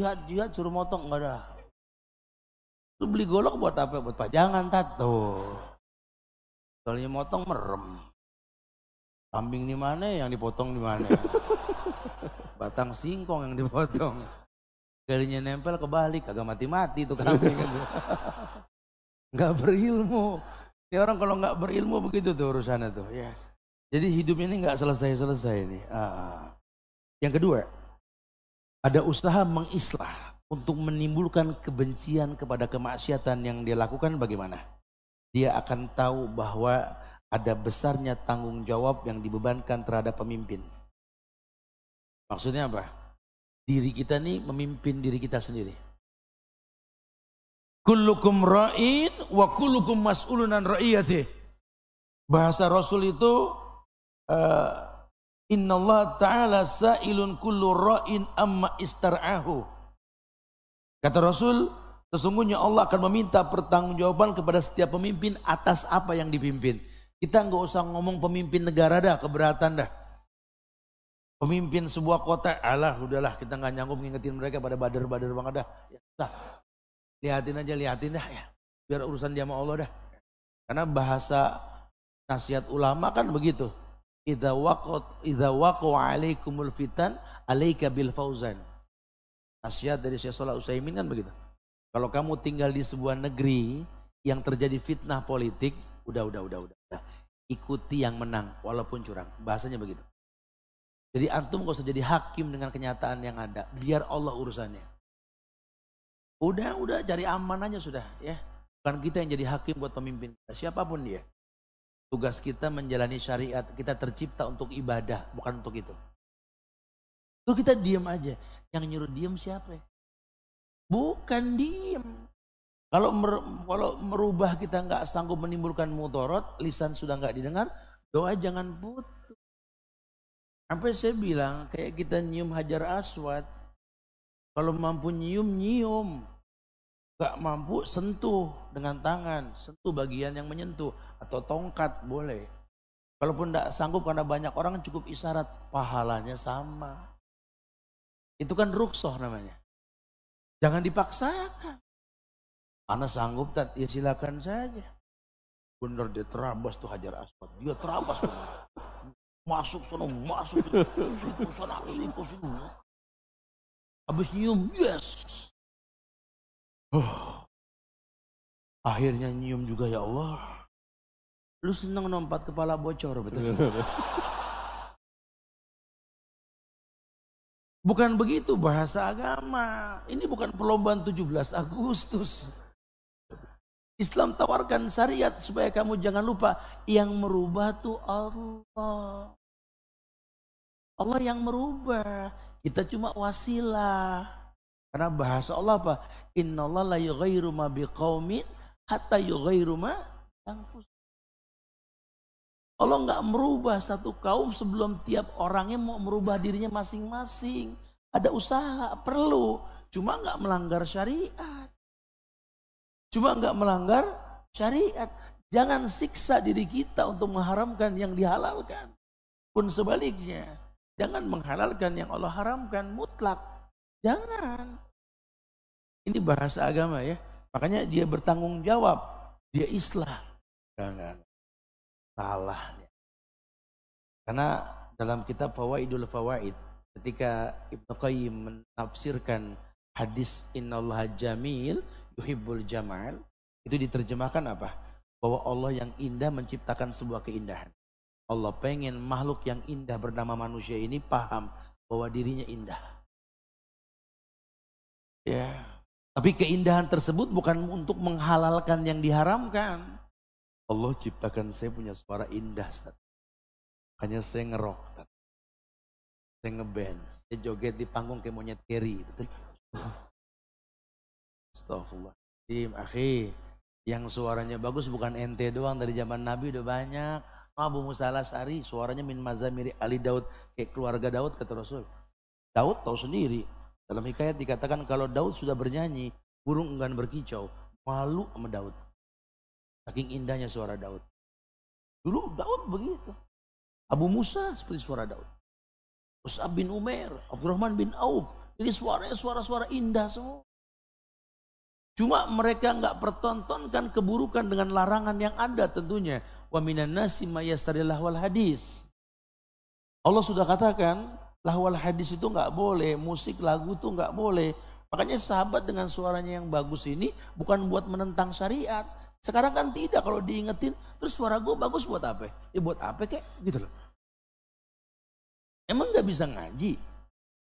Jihad, jihad suruh motong enggak ada. Lu beli golok buat apa? Buat pajangan tato. Soalnya motong merem. Kambing di mana yang dipotong di mana? Batang singkong yang dipotong. Galinya nempel kebalik, agak mati-mati tuh kambing itu. Gak berilmu. Ini orang kalau nggak berilmu begitu tuh urusannya tuh. Ya. Jadi hidup ini nggak selesai-selesai nih. Ah. Yang kedua, ada usaha mengislah untuk menimbulkan kebencian kepada kemaksiatan yang dia lakukan bagaimana? Dia akan tahu bahwa ada besarnya tanggung jawab yang dibebankan terhadap pemimpin. Maksudnya apa? Diri kita nih memimpin diri kita sendiri. Kullukum ra'in wa kullukum mas'ulunan ra'iyati. Bahasa Rasul itu uh, Inna Allah Ta'ala sa'ilun kullu ra'in amma istar'ahu. Kata Rasul, sesungguhnya Allah akan meminta pertanggungjawaban kepada setiap pemimpin atas apa yang dipimpin. Kita nggak usah ngomong pemimpin negara dah, keberatan dah. Pemimpin sebuah kota, alah udahlah kita nggak nyanggup ngingetin mereka pada bader-bader banget dah. Ya, dah. Lihatin aja, lihatin dah ya. Biar urusan dia sama Allah dah. Karena bahasa nasihat ulama kan begitu. Idza waqat idza waqa'a alaikumul fitan alaika bil fauzan. Nasihat dari Syekh Salah Utsaimin kan begitu. Kalau kamu tinggal di sebuah negeri yang terjadi fitnah politik, udah udah udah udah. udah. Ikuti yang menang walaupun curang. Bahasanya begitu. Jadi antum gak usah jadi hakim dengan kenyataan yang ada. Biar Allah urusannya. Udah, udah cari aman aja sudah ya. Bukan kita yang jadi hakim buat pemimpin. Siapa pun dia. Tugas kita menjalani syariat. Kita tercipta untuk ibadah, bukan untuk itu. Tuh kita diam aja. Yang nyuruh diem siapa ya? Bukan diem. Kalau mer, kalau merubah kita nggak sanggup menimbulkan mutorot, lisan sudah nggak didengar, doa jangan putus. Sampai saya bilang kayak kita nyium hajar aswad, kalau mampu nyium nyium, nggak mampu sentuh dengan tangan, sentuh bagian yang menyentuh atau tongkat boleh. Kalaupun tidak sanggup karena banyak orang cukup isyarat, pahalanya sama. Itu kan ruksoh namanya. Jangan dipaksakan. Karena sanggup tak, ya silakan saja. Benar dia terabas tuh Hajar Aswad. Dia terabas. masuk sana, masuk sana, siku sana, siku sana. Habis nyium, yes. Oh. Akhirnya nyium juga ya Allah. Lu seneng nompat kepala bocor betul. Bukan begitu bahasa agama. Ini bukan perlombaan 17 Agustus. Islam tawarkan syariat supaya kamu jangan lupa yang merubah tuh Allah. Allah yang merubah. Kita cuma wasilah. Karena bahasa Allah apa? Inna Allah la yughayru ma biqaumin hatta yughayru ma Allah nggak merubah satu kaum sebelum tiap orangnya mau merubah dirinya masing-masing. Ada usaha, perlu. Cuma nggak melanggar syariat. Cuma nggak melanggar syariat. Jangan siksa diri kita untuk mengharamkan yang dihalalkan. Pun sebaliknya, jangan menghalalkan yang Allah haramkan mutlak. Jangan. Ini bahasa agama ya. Makanya dia bertanggung jawab. Dia islah. Jangan salah. Karena dalam kitab Fawaidul Fawaid ketika Ibnu Qayyim menafsirkan hadis innallaha jamil yuhibbul jamal itu diterjemahkan apa? Bahwa Allah yang indah menciptakan sebuah keindahan. Allah pengen makhluk yang indah bernama manusia ini paham bahwa dirinya indah. Ya. Tapi keindahan tersebut bukan untuk menghalalkan yang diharamkan. Allah ciptakan saya punya suara indah. Ustaz. Hanya saya ngerok. Ustaz. Saya ngeband. Saya joget di panggung kayak monyet keri. Betul? Astagfirullah. Tim, akhi. Yang suaranya bagus bukan ente doang. Dari zaman Nabi udah banyak. Abu Musa al-Asari suaranya min mazamiri Ali Daud. Kayak keluarga Daud kata Rasul. Daud tahu sendiri. Dalam hikayat dikatakan kalau Daud sudah bernyanyi. Burung enggan berkicau. Malu sama Daud. Saking indahnya suara Daud. Dulu Daud begitu. Abu Musa seperti suara Daud. Mus'ab bin Umar, Abdurrahman bin Auf. Jadi suaranya suara-suara indah semua. Cuma mereka nggak pertontonkan keburukan dengan larangan yang ada tentunya. Wa minan nasi lahwal hadis. Allah sudah katakan lahwal hadis itu nggak boleh, musik lagu itu nggak boleh. Makanya sahabat dengan suaranya yang bagus ini bukan buat menentang syariat, sekarang kan tidak kalau diingetin, terus suara gue bagus buat apa? Ya buat apa kek? Gitu loh. Emang gak bisa ngaji?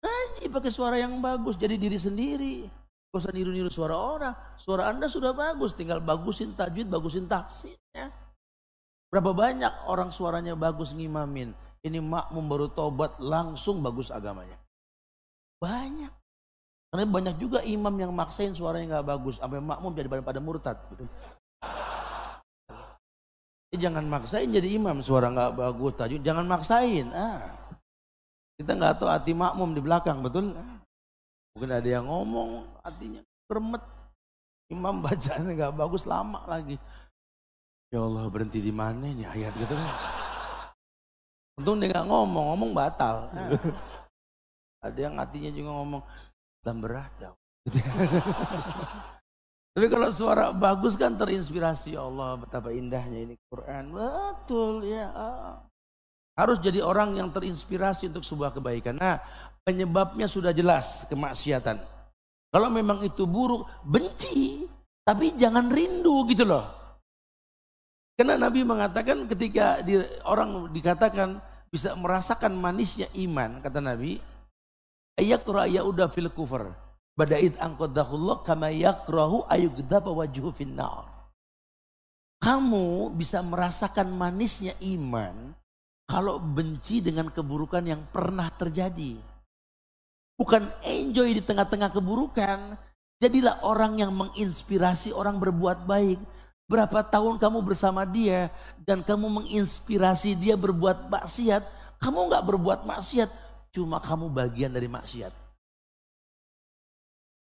Ngaji pakai suara yang bagus, jadi diri sendiri. Gak usah niru-niru suara orang. Suara anda sudah bagus, tinggal bagusin tajwid, bagusin taksirnya. Berapa banyak orang suaranya bagus ngimamin. Ini makmum baru tobat, langsung bagus agamanya. Banyak. Karena banyak juga imam yang maksain suaranya nggak bagus. Sampai makmum jadi pada, pada murtad. Betul. Eh, jangan maksain jadi imam suara nggak bagus tajud jangan maksain. Ah. Kita nggak tahu hati makmum di belakang betul? Mungkin ada yang ngomong hatinya kremet. Imam bacanya nggak bagus lama lagi. Ya Allah berhenti di mana nih ayat gitu kan? Untung dia nggak ngomong ngomong batal. Nah, ada yang hatinya juga ngomong dan berat Tapi kalau suara bagus kan terinspirasi ya Allah betapa indahnya ini Quran. Betul ya. Harus jadi orang yang terinspirasi untuk sebuah kebaikan. Nah penyebabnya sudah jelas kemaksiatan. Kalau memang itu buruk, benci. Tapi jangan rindu gitu loh. Karena Nabi mengatakan ketika di, orang dikatakan bisa merasakan manisnya iman, kata Nabi, ayakra ya udah fil kufur Badait angkodahullah kama yakrahu ayugdaba wajuhu finnar. Kamu bisa merasakan manisnya iman kalau benci dengan keburukan yang pernah terjadi. Bukan enjoy di tengah-tengah keburukan. Jadilah orang yang menginspirasi orang berbuat baik. Berapa tahun kamu bersama dia dan kamu menginspirasi dia berbuat maksiat. Kamu nggak berbuat maksiat, cuma kamu bagian dari maksiat.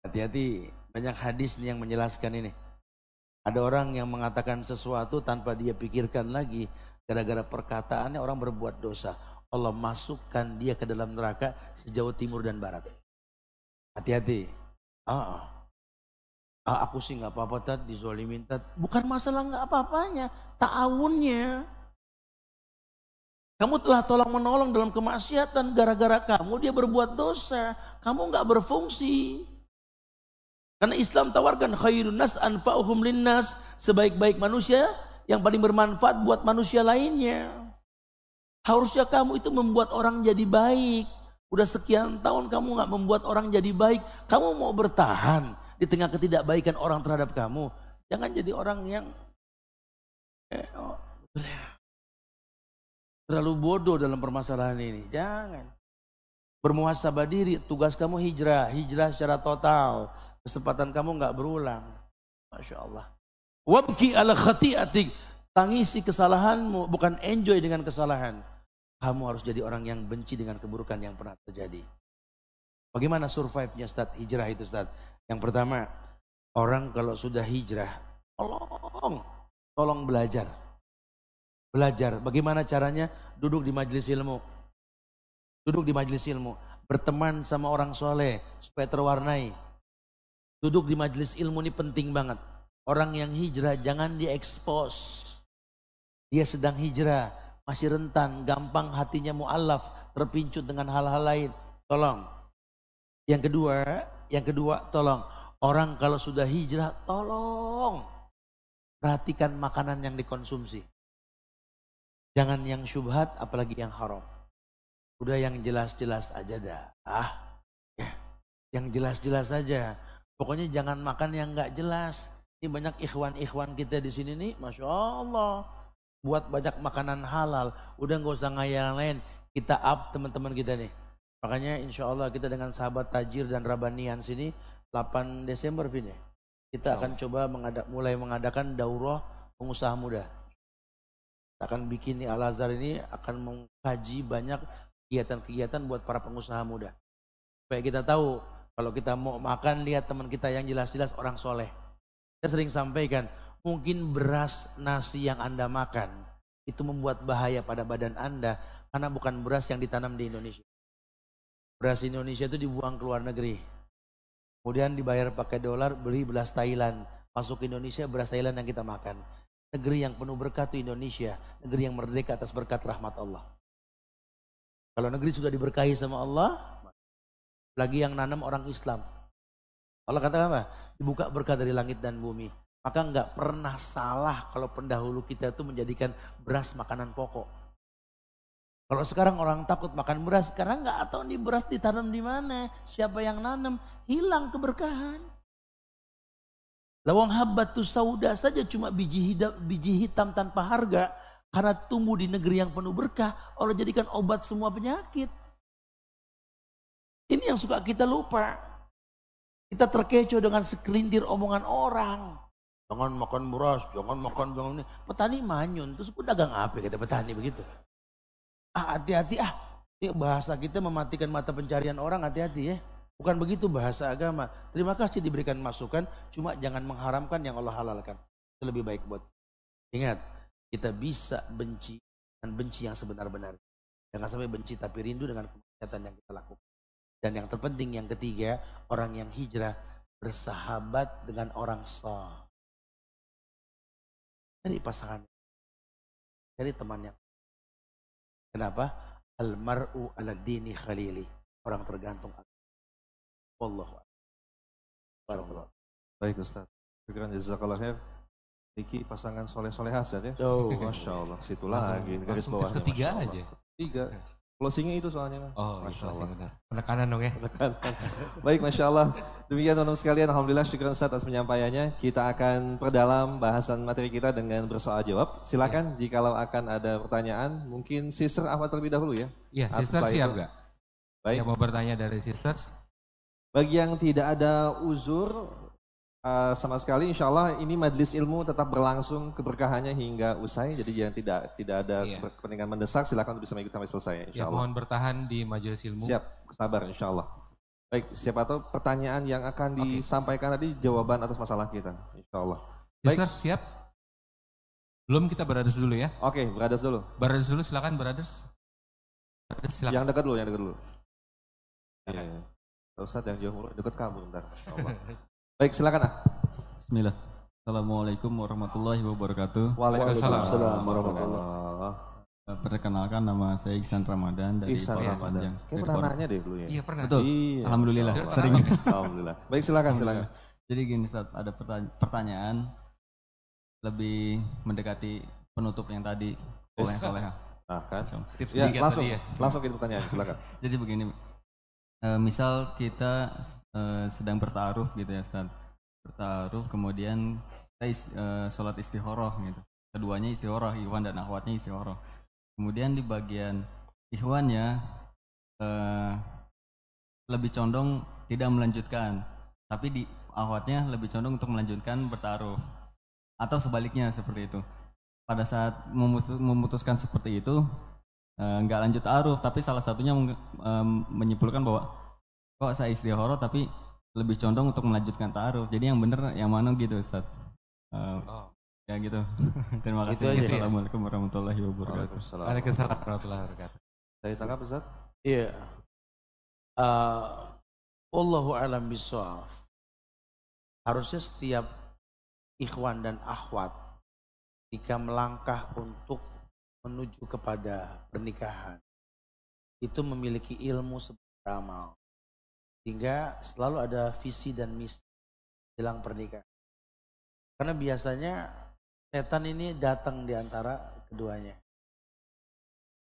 Hati-hati, banyak hadis yang menjelaskan ini. Ada orang yang mengatakan sesuatu tanpa dia pikirkan lagi, gara-gara perkataannya orang berbuat dosa. Allah masukkan dia ke dalam neraka sejauh timur dan barat. Hati-hati. Ah, ah aku sih nggak apa-apa tad dizolimin tad. Bukan masalah nggak apa-apanya, ta'awunnya. Kamu telah tolong menolong dalam kemaksiatan gara-gara kamu dia berbuat dosa. Kamu nggak berfungsi. Karena Islam tawarkan khairun nas anfa'uhum linnas, sebaik-baik manusia yang paling bermanfaat buat manusia lainnya. Harusnya kamu itu membuat orang jadi baik. Udah sekian tahun kamu nggak membuat orang jadi baik. Kamu mau bertahan di tengah ketidakbaikan orang terhadap kamu. Jangan jadi orang yang eh, oh, terlalu bodoh dalam permasalahan ini. Jangan. Bermuhasabah diri, tugas kamu hijrah, hijrah secara total. Kesempatan kamu nggak berulang. Masya Allah. Wabki ala khati'atik. Tangisi kesalahanmu, bukan enjoy dengan kesalahan. Kamu harus jadi orang yang benci dengan keburukan yang pernah terjadi. Bagaimana survive-nya Ustaz? Hijrah itu Ustaz. Yang pertama, orang kalau sudah hijrah, tolong, tolong belajar. Belajar. Bagaimana caranya? Duduk di majelis ilmu. Duduk di majelis ilmu. Berteman sama orang soleh supaya terwarnai. Duduk di majelis ilmu ini penting banget. Orang yang hijrah jangan diekspos. Dia sedang hijrah, masih rentan, gampang hatinya mu'alaf, terpincut dengan hal-hal lain. Tolong. Yang kedua, yang kedua tolong. Orang kalau sudah hijrah, tolong. Perhatikan makanan yang dikonsumsi. Jangan yang syubhat, apalagi yang haram. Udah yang jelas-jelas aja dah. Ah, ya. Yang jelas-jelas aja. Pokoknya jangan makan yang nggak jelas. Ini banyak ikhwan-ikhwan kita di sini nih, masya Allah, buat banyak makanan halal. Udah nggak usah ngayal lain. Kita up teman-teman kita nih. Makanya insya Allah kita dengan sahabat Tajir dan Rabanian sini 8 Desember Vin ya. Kita akan coba mengadak, mulai mengadakan daurah pengusaha muda. Kita akan bikin nih Al Azhar ini akan mengkaji banyak kegiatan-kegiatan buat para pengusaha muda. Supaya kita tahu kalau kita mau makan lihat teman kita yang jelas-jelas orang soleh. Saya sering sampaikan, mungkin beras nasi yang Anda makan itu membuat bahaya pada badan Anda karena bukan beras yang ditanam di Indonesia. Beras Indonesia itu dibuang ke luar negeri. Kemudian dibayar pakai dolar, beli beras Thailand. Masuk ke Indonesia, beras Thailand yang kita makan. Negeri yang penuh berkat itu Indonesia. Negeri yang merdeka atas berkat rahmat Allah. Kalau negeri sudah diberkahi sama Allah, lagi yang nanam orang Islam. Allah kata apa? Dibuka berkah dari langit dan bumi. Maka nggak pernah salah kalau pendahulu kita itu menjadikan beras makanan pokok. Kalau sekarang orang takut makan beras, karena nggak tahu nih beras ditanam di mana, siapa yang nanam, hilang keberkahan. Lawang tuh sauda saja cuma biji hitam, biji hitam tanpa harga, karena tumbuh di negeri yang penuh berkah, Allah jadikan obat semua penyakit. Ini yang suka kita lupa. Kita terkecoh dengan sekelintir omongan orang. Jangan makan beras, jangan makan jangan ini. Petani manyun, terus aku dagang apa kata petani begitu. Ah hati-hati ah, bahasa kita mematikan mata pencarian orang hati-hati ya. Bukan begitu bahasa agama. Terima kasih diberikan masukan, cuma jangan mengharamkan yang Allah halalkan. Itu lebih baik buat. Ingat, kita bisa benci dan benci yang sebenar-benar. Jangan sampai benci tapi rindu dengan kemaksiatan yang kita lakukan. Dan yang terpenting yang ketiga, orang yang hijrah bersahabat dengan orang soleh. Cari pasangan. Cari teman yang. Kenapa? Almaru ala dini khalili. Orang tergantung. Wallahu Barakallah. Baik Ustaz. Sekian jazakallah khair. Niki pasangan soleh soleh hasil ya. Oh, Masya Allah. Situ lagi. Garis bawah. Ketiga aja. Tiga. Closingnya itu soalnya Mas. Oh, Masya Allah. Benar. Penekanan dong ya. Penekanan. Baik, Masya Allah. Demikian teman-teman sekalian, Alhamdulillah syukur Ustaz atas penyampaiannya. Kita akan perdalam bahasan materi kita dengan bersoal jawab. Silakan ya. jikalau akan ada pertanyaan, mungkin sister apa terlebih dahulu ya? Iya, sister siap nggak? Baik. Yang mau bertanya dari sisters? Bagi yang tidak ada uzur, Uh, sama sekali insya Allah ini majelis ilmu tetap berlangsung keberkahannya hingga usai jadi yang tidak tidak ada iya. kepentingan mendesak silakan untuk bisa mengikuti sampai selesai insya ya, Allah. mohon bertahan di majelis ilmu. Siap, sabar insya Allah. Baik, siapa tahu pertanyaan yang akan okay. disampaikan tadi jawaban atas masalah kita insya Allah. Baik. Sister, siap? Belum kita beradas dulu ya? Oke, okay, beradas dulu. Beradas dulu silakan beradas. beradas silakan. Yang dekat dulu, yang dekat dulu. Ya, ya. Ustaz yang jauh dekat kamu bentar. Baik, silakan ah. Bismillah. Assalamualaikum warahmatullahi wabarakatuh. Waalaikumsalam warahmatullahi wabarakatuh. Perkenalkan nama saya Iksan Ramadan dari Ihsan Ramadan. Kayak pernah nanya deh dulu ya. Iya pernah. Betul. Iya. Alhamdulillah. Sering. Alhamdulillah. Baik silakan silakan. Jadi gini saat ada pertanya- pertanyaan lebih mendekati penutup yang tadi oleh Soleha. Nah kan. Tips Ya, langsung, tadi ya. langsung kita pertanyaan, silakan. Jadi begini, eh, misal kita eh, sedang bertaruh gitu ya Ustaz. Bertaruh kemudian kita is- eh, sholat istihoroh gitu. Keduanya istihoroh, Ikhwan dan akhwatnya istihoroh. Kemudian di bagian Ikhwannya eh, lebih condong tidak melanjutkan. Tapi di akhwatnya lebih condong untuk melanjutkan bertaruh. Atau sebaliknya seperti itu. Pada saat memutus- memutuskan seperti itu, eh, nggak lanjut aruf tapi salah satunya menyimpulkan bahwa kok saya istihoro tapi lebih condong untuk melanjutkan ta'aruf jadi yang bener yang mana gitu Ustaz Em, Oh. ya gitu terima kasih aja. Assalamualaikum warahmatullahi wabarakatuh Waalaikumsalam. Warahmatullahi wabarakatuh. Saya tangkap Ustaz? Iya. Eh, Wallahu alam bisawab. Harusnya setiap ikhwan dan akhwat jika melangkah untuk menuju kepada pernikahan itu memiliki ilmu seperti amal sehingga selalu ada visi dan misi jelang pernikahan karena biasanya setan ini datang di antara keduanya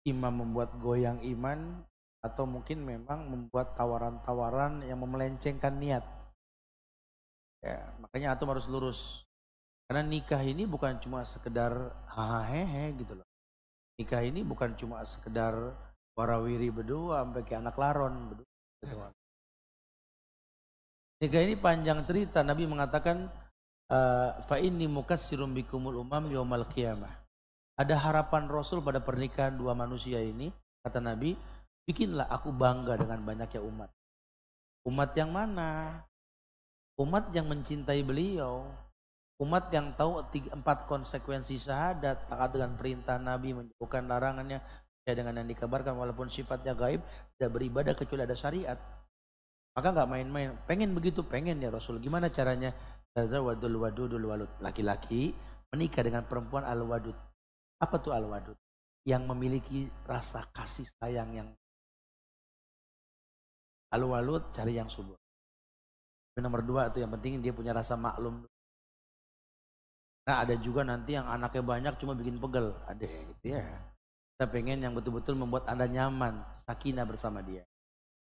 imam membuat goyang iman atau mungkin memang membuat tawaran-tawaran yang memelencengkan niat. Ya, makanya antum harus lurus. Karena nikah ini bukan cuma sekedar hahaha gitu loh. Nikah ini bukan cuma sekedar warawiri berdua sampai kayak anak laron berdua. Gitu. Nikah ini panjang cerita. Nabi mengatakan eh, fa inni mukassirum bikumul umam yaumal qiyamah. Ada harapan Rasul pada pernikahan dua manusia ini, kata Nabi, bikinlah aku bangga dengan banyaknya umat. Umat yang mana? Umat yang mencintai beliau. Umat yang tahu tiga, empat konsekuensi syahadat, taat dengan perintah Nabi, menjauhkan larangannya, percaya dengan yang dikabarkan walaupun sifatnya gaib, tidak beribadah kecuali ada syariat. Maka nggak main-main. Pengen begitu, pengen ya Rasul. Gimana caranya? Tazawadul wadudul walud. Laki-laki menikah dengan perempuan al-wadud. Apa tuh al-wadud? Yang memiliki rasa kasih sayang yang al-walud cari yang subur. Nomor dua itu yang penting dia punya rasa maklum. Nah ada juga nanti yang anaknya banyak cuma bikin pegel. Ada gitu ya. Kita pengen yang betul-betul membuat anda nyaman, sakinah bersama dia.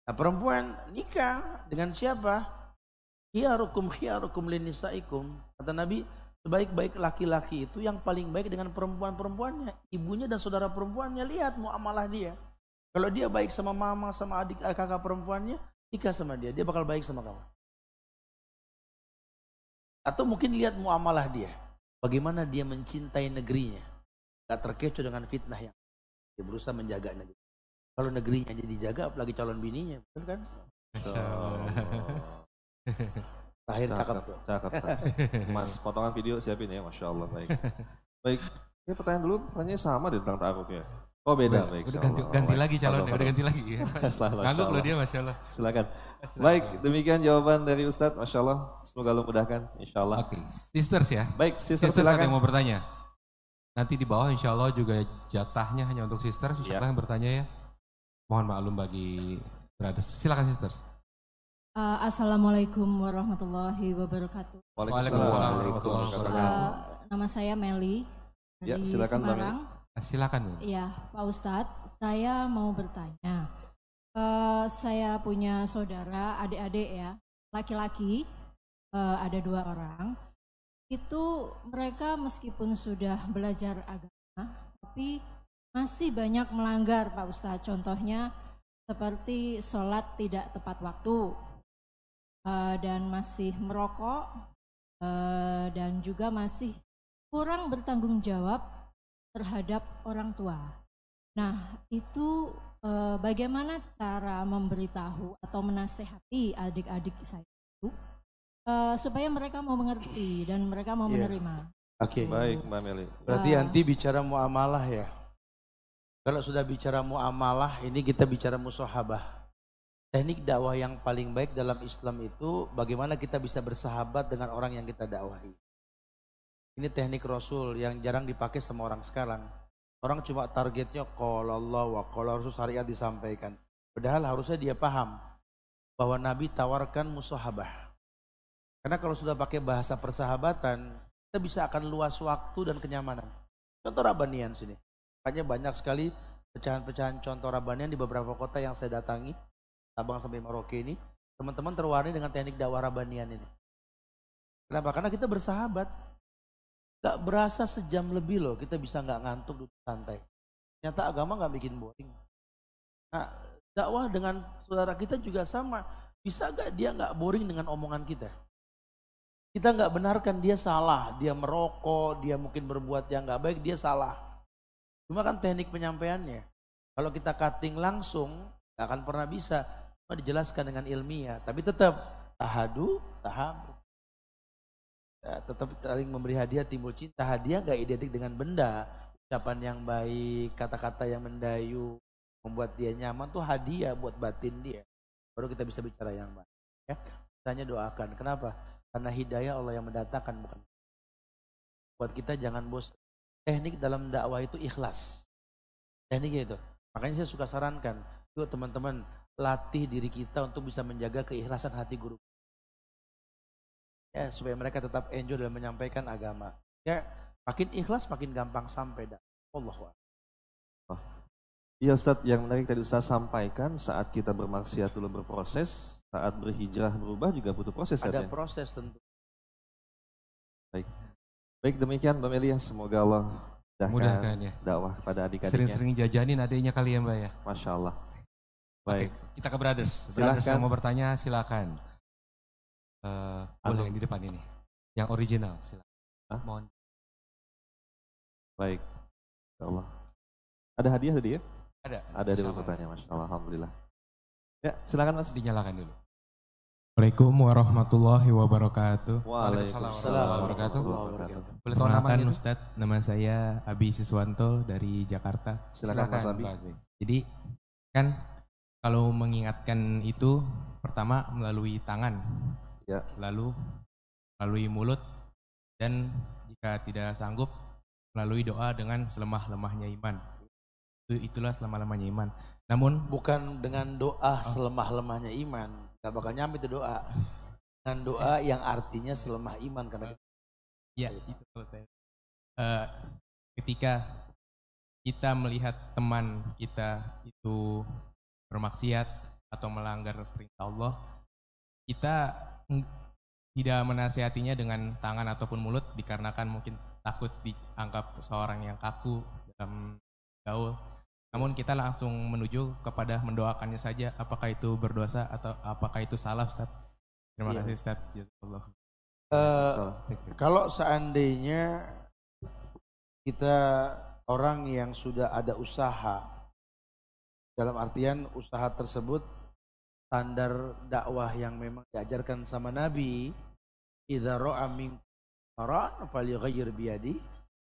Nah perempuan nikah dengan siapa? Khiyarukum khiyarukum linisaikum. Kata Nabi, sebaik-baik laki-laki itu yang paling baik dengan perempuan-perempuannya. Ibunya dan saudara perempuannya lihat muamalah dia. Kalau dia baik sama mama, sama adik eh, kakak perempuannya, nikah sama dia, dia bakal baik sama kamu. Atau mungkin lihat muamalah dia. Bagaimana dia mencintai negerinya. Gak terkecoh dengan fitnah yang dia berusaha menjaga negeri. Kalau negerinya jadi dijaga, apalagi calon bininya, betul kan? Masya Allah. Terakhir cakep Cakep, tuh. cakep. Mas, potongan video siapin ya, Masya Allah. Baik. Baik, ini pertanyaan dulu, pertanyaannya sama deh tentang ta'arufnya. Oh beda, baik. Udah ganti, ganti lagi calonnya, udah ganti lagi. Ya. Ngangguk loh dia, Masya Allah. Silakan. Baik, demikian jawaban dari Ustadz, Masya Allah. Semoga Allah mudahkan, Insya Allah. Oke, sisters ya. Baik, sister Sisters ada silakan. yang mau bertanya? Nanti di bawah insya Allah juga jatahnya hanya untuk sisters. Insya. Allah yang bertanya ya. Mohon maklum bagi brothers. Silakan sisters. Uh, Assalamualaikum warahmatullahi wabarakatuh. Waalaikumsalam warahmatullahi wabarakatuh. Uh, nama saya Meli Ya, dari silakan, Mbak Semarang. Ah, Silakan. Bu. Iya, Pak Ustadz, saya mau bertanya. Uh, saya punya saudara, adik-adik ya, laki-laki, uh, ada dua orang. Itu mereka meskipun sudah belajar agama, tapi masih banyak melanggar Pak Ustadz. Contohnya seperti sholat tidak tepat waktu, uh, dan masih merokok, uh, dan juga masih kurang bertanggung jawab terhadap orang tua. Nah, itu eh, bagaimana cara memberitahu atau menasehati adik-adik saya itu eh, supaya mereka mau mengerti dan mereka mau Iya. menerima. Oke. Baik, Mbak Meli. Berarti Ah. nanti bicara muamalah ya. Kalau sudah bicara muamalah, ini kita bicara musahabah. Teknik dakwah yang paling baik dalam Islam itu bagaimana kita bisa bersahabat dengan orang yang kita dakwahi. Ini teknik Rasul yang jarang dipakai sama orang sekarang. Orang cuma targetnya kalau Allah wa qala Rasul syariat disampaikan. Padahal harusnya dia paham bahwa Nabi tawarkan musahabah. Karena kalau sudah pakai bahasa persahabatan, kita bisa akan luas waktu dan kenyamanan. Contoh Rabanian sini. Makanya banyak sekali pecahan-pecahan contoh Rabanian di beberapa kota yang saya datangi, Sabang sampai Merauke ini, teman-teman terwarnai dengan teknik dakwah Rabanian ini. Kenapa? Karena kita bersahabat. Gak berasa sejam lebih loh, kita bisa nggak ngantuk duduk santai. Ternyata agama nggak bikin boring. Nah, dakwah dengan saudara kita juga sama. Bisa gak dia nggak boring dengan omongan kita? Kita nggak benarkan dia salah, dia merokok, dia mungkin berbuat yang nggak baik, dia salah. Cuma kan teknik penyampaiannya. Kalau kita cutting langsung, nggak akan pernah bisa. Cuma dijelaskan dengan ilmiah. Tapi tetap tahadu, tahabu. Ya, tetap saling memberi hadiah timbul cinta. Hadiah nggak identik dengan benda. Ucapan yang baik, kata-kata yang mendayu, membuat dia nyaman tuh hadiah buat batin dia. Baru kita bisa bicara yang baik. Ya, tanya doakan. Kenapa? Karena hidayah Allah yang mendatangkan bukan. Buat kita jangan bos. Teknik dalam dakwah itu ikhlas. Tekniknya itu. Makanya saya suka sarankan, yuk teman-teman latih diri kita untuk bisa menjaga keikhlasan hati guru ya supaya mereka tetap enjoy dalam menyampaikan agama ya makin ikhlas makin gampang sampai dah Allah oh. Iya Ustadz, yang menarik tadi Ustadz sampaikan saat kita bermaksiat dulu berproses, saat berhijrah berubah juga butuh proses. Ada ya? proses tentu. Baik, baik demikian Mbak Melia, semoga Allah mudahkan ya. dakwah kepada adik-adiknya. Sering-sering jajanin adiknya kali ya Mbak ya. Masya Allah. Baik. Oke, kita ke Brothers. Silakan. Brothers yang mau bertanya silakan. Uh, boleh yang di depan ini. Yang original, silakan. Hah? Mohon. Baik. Ya Allah. Ada hadiah tadi ya? Ada. Ada di bertanya, Masya Allah. Alhamdulillah. Ya, silakan Mas. Dinyalakan dulu. Assalamualaikum warahmatullahi wabarakatuh. Waalaikumsalam warahmatullahi wabarakatuh. Boleh tahu namanya Ustadz, nama saya Abi Siswanto dari Jakarta. Silakan Mas Abi. Jadi kan kalau mengingatkan itu pertama melalui tangan ya. lalu melalui mulut dan jika tidak sanggup melalui doa dengan selemah-lemahnya iman. Itu itulah selemah-lemahnya iman. Namun bukan dengan doa oh. selemah-lemahnya iman, nggak bakal nyampe itu doa. Dengan doa yang artinya selemah iman karena ya itu saya. Uh, ketika kita melihat teman kita itu bermaksiat atau melanggar perintah Allah, kita tidak menasihatinya dengan tangan ataupun mulut dikarenakan mungkin takut dianggap seorang yang kaku dalam gaul. Namun kita langsung menuju kepada mendoakannya saja apakah itu berdosa atau apakah itu salah Ustaz. Terima iya. kasih Ustaz. Allah. Uh, kalau seandainya kita orang yang sudah ada usaha dalam artian usaha tersebut standar dakwah yang memang diajarkan sama Nabi idza ra'a min qaran falyughayyir biyadi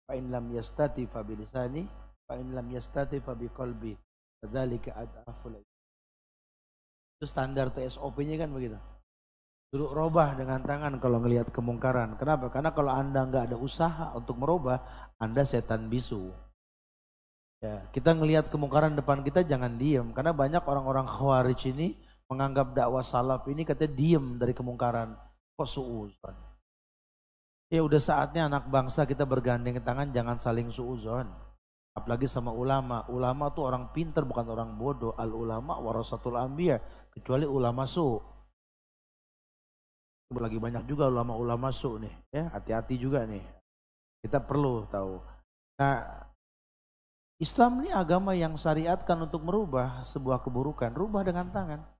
fa in lam yastati fa bilisani fa in lam yastati fa biqalbi kadzalika adaful itu standar tuh SOP-nya kan begitu. Duduk robah dengan tangan kalau ngelihat kemungkaran. Kenapa? Karena kalau anda nggak ada usaha untuk merubah anda setan bisu. Ya kita ngelihat kemungkaran depan kita jangan diem. Karena banyak orang-orang khawarij ini menganggap dakwah salaf ini katanya diem dari kemungkaran. Kok suuzon? Ya udah saatnya anak bangsa kita bergandeng tangan jangan saling suuzon. Apalagi sama ulama. Ulama tuh orang pinter bukan orang bodoh. Al ulama warasatul ambiyah. Kecuali ulama su. Lagi banyak juga ulama-ulama su nih. Ya hati-hati juga nih. Kita perlu tahu. Nah Islam ini agama yang syariatkan untuk merubah sebuah keburukan. Rubah dengan tangan.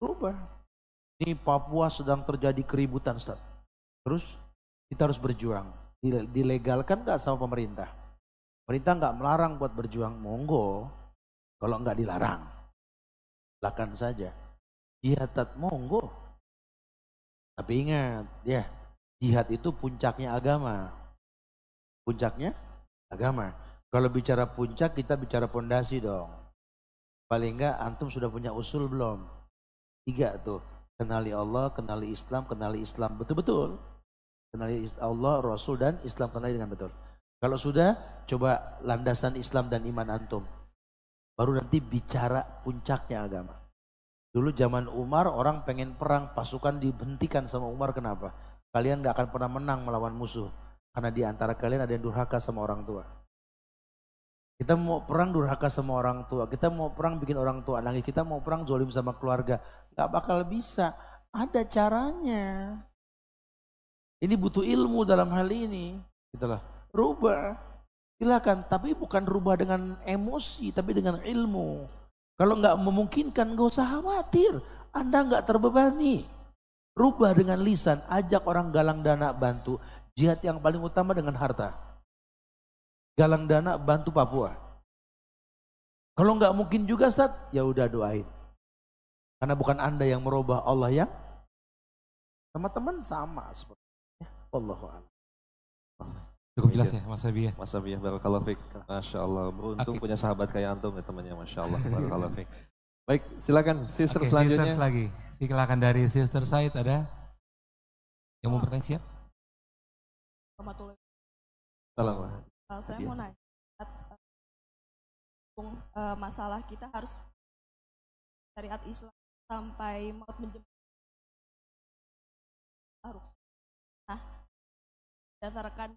Rubah. Ini Papua sedang terjadi keributan Ustaz. Terus kita harus berjuang. Dilegalkan nggak sama pemerintah? Pemerintah nggak melarang buat berjuang, monggo. Kalau nggak dilarang, lakukan saja. Jihad monggo. Tapi ingat, ya jihad itu puncaknya agama. Puncaknya agama. Kalau bicara puncak, kita bicara pondasi dong. Paling enggak antum sudah punya usul belum? Tiga tuh. Kenali Allah, kenali Islam, kenali Islam. Betul-betul. Kenali Allah, Rasul, dan Islam kenali dengan betul. Kalau sudah, coba landasan Islam dan iman antum. Baru nanti bicara puncaknya agama. Dulu zaman Umar orang pengen perang, pasukan dihentikan sama Umar kenapa? Kalian gak akan pernah menang melawan musuh. Karena di antara kalian ada yang durhaka sama orang tua. Kita mau perang durhaka sama orang tua. Kita mau perang bikin orang tua nangis. Kita mau perang zolim sama keluarga. Gak bakal bisa. Ada caranya. Ini butuh ilmu dalam hal ini. Itulah. Rubah. Silakan. Tapi bukan rubah dengan emosi. Tapi dengan ilmu. Kalau nggak memungkinkan gak usah khawatir. Anda nggak terbebani. Rubah dengan lisan. Ajak orang galang dana bantu. Jihad yang paling utama dengan harta galang dana bantu Papua. Kalau nggak mungkin juga Ustaz, ya udah doain. Karena bukan Anda yang merubah Allah yang teman-teman sama seperti ya. Allah Cukup jelas ya Mas Abi ya. Mas Abi ya, Barakallahu Fik. Masya Allah, beruntung Okay. punya sahabat kayak Antum ya temannya, Masya Allah. Barakallahu Fik. Baik, silakan sister Oke, selanjutnya. sisters lagi. Silakan dari Sister Said ada yang mau bertanya siap? Warahmatullahi Salam. Uh, saya Hadiah. mau nanya, uh, uh, masalah kita harus syariat Islam sampai maut menjemput harus. Nah, berdasarkan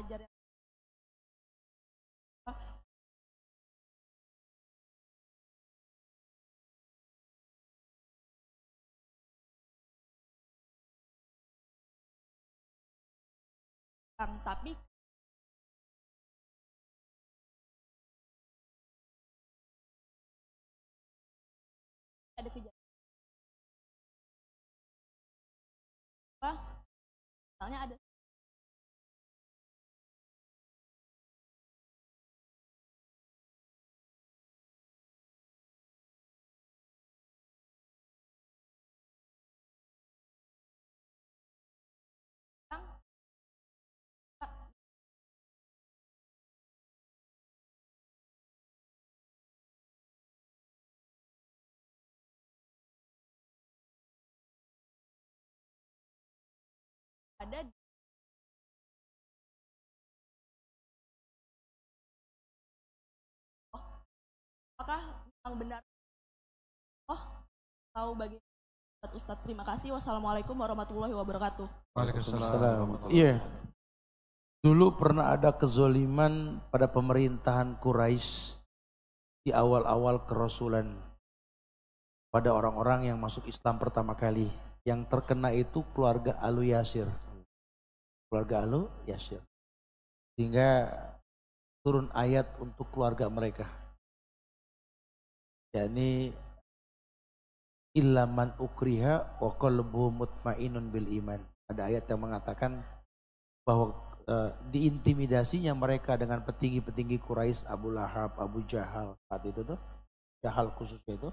ajar yang tapi misalnya ada ada oh, apakah memang benar oh tahu bagaimana Ustadz terima kasih wassalamualaikum warahmatullahi wabarakatuh Waalaikumsalam. Iya. Dulu pernah ada kezoliman pada pemerintahan Quraisy di awal-awal kerasulan pada orang-orang yang masuk Islam pertama kali. Yang terkena itu keluarga Alu Yasir. Keluarga Alu Yasir. Sehingga turun ayat untuk keluarga mereka. yakni illa man ukriha wa qalbuhu mutmainun bil iman. Ada ayat yang mengatakan bahwa eh, diintimidasinya mereka dengan petinggi-petinggi Quraisy, Abu Lahab, Abu Jahal saat itu tuh, Jahal khususnya itu.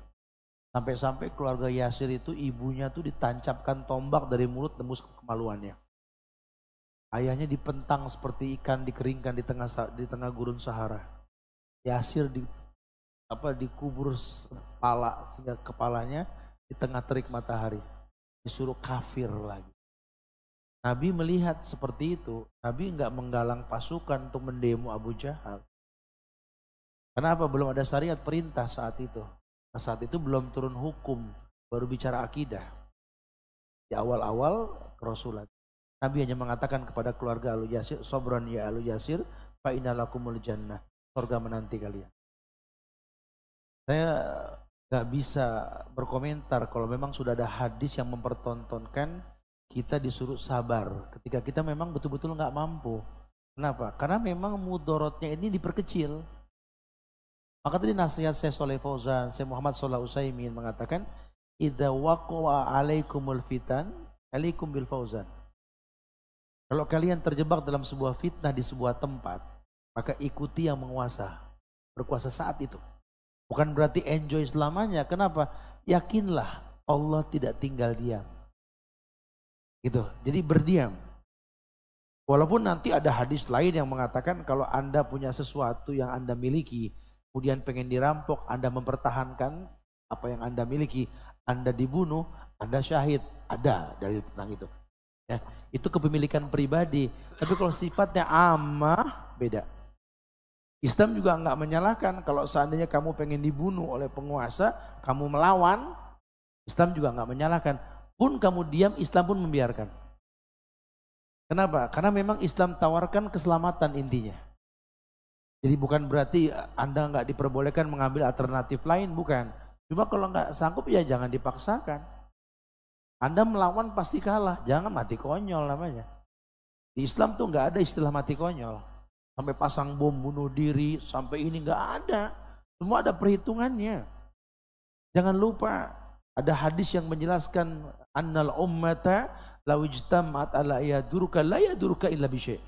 Sampai-sampai keluarga Yasir itu ibunya tuh ditancapkan tombak dari mulut tembus ke kemaluannya. Ayahnya dipentang seperti ikan dikeringkan di tengah di tengah gurun Sahara. Yasir di apa dikubur kepala sehingga kepalanya di tengah terik matahari disuruh kafir lagi. Nabi melihat seperti itu, Nabi nggak menggalang pasukan untuk mendemo Abu Jahal. Kenapa belum ada syariat perintah saat itu? Nah, saat itu belum turun hukum, baru bicara akidah. Di awal-awal kerasulan. Nabi hanya mengatakan kepada keluarga Alu Yasir, Sobran ya Alu Yasir, fa inalakumul jannah. Surga menanti kalian. Saya nggak bisa berkomentar kalau memang sudah ada hadis yang mempertontonkan kita disuruh sabar ketika kita memang betul-betul nggak mampu. Kenapa? Karena memang mudorotnya ini diperkecil. Maka tadi nasihat saya Soleh Fauzan, saya Muhammad Salah Usaimin mengatakan, Idza waqa'a alaikumul fitan, alaikum bil fauzan. Kalau kalian terjebak dalam sebuah fitnah di sebuah tempat, maka ikuti yang menguasa, berkuasa saat itu. Bukan berarti enjoy selamanya. Kenapa? Yakinlah Allah tidak tinggal diam. Gitu. Jadi berdiam. Walaupun nanti ada hadis lain yang mengatakan kalau Anda punya sesuatu yang Anda miliki, kemudian pengen dirampok, Anda mempertahankan apa yang Anda miliki, Anda dibunuh, Anda syahid. Ada dari tentang itu. Ya, itu kepemilikan pribadi. Tapi kalau sifatnya amah, beda. Islam juga nggak menyalahkan kalau seandainya kamu pengen dibunuh oleh penguasa, kamu melawan, Islam juga nggak menyalahkan. Pun kamu diam, Islam pun membiarkan. Kenapa? Karena memang Islam tawarkan keselamatan intinya. Jadi bukan berarti Anda nggak diperbolehkan mengambil alternatif lain, bukan. Cuma kalau nggak sanggup ya jangan dipaksakan. Anda melawan pasti kalah, jangan mati konyol namanya. Di Islam tuh nggak ada istilah mati konyol. Sampai pasang bom bunuh diri, sampai ini nggak ada. Semua ada perhitungannya. Jangan lupa ada hadis yang menjelaskan annal ummata law ijtama'at ala yadurka la yadurka illa bisyai.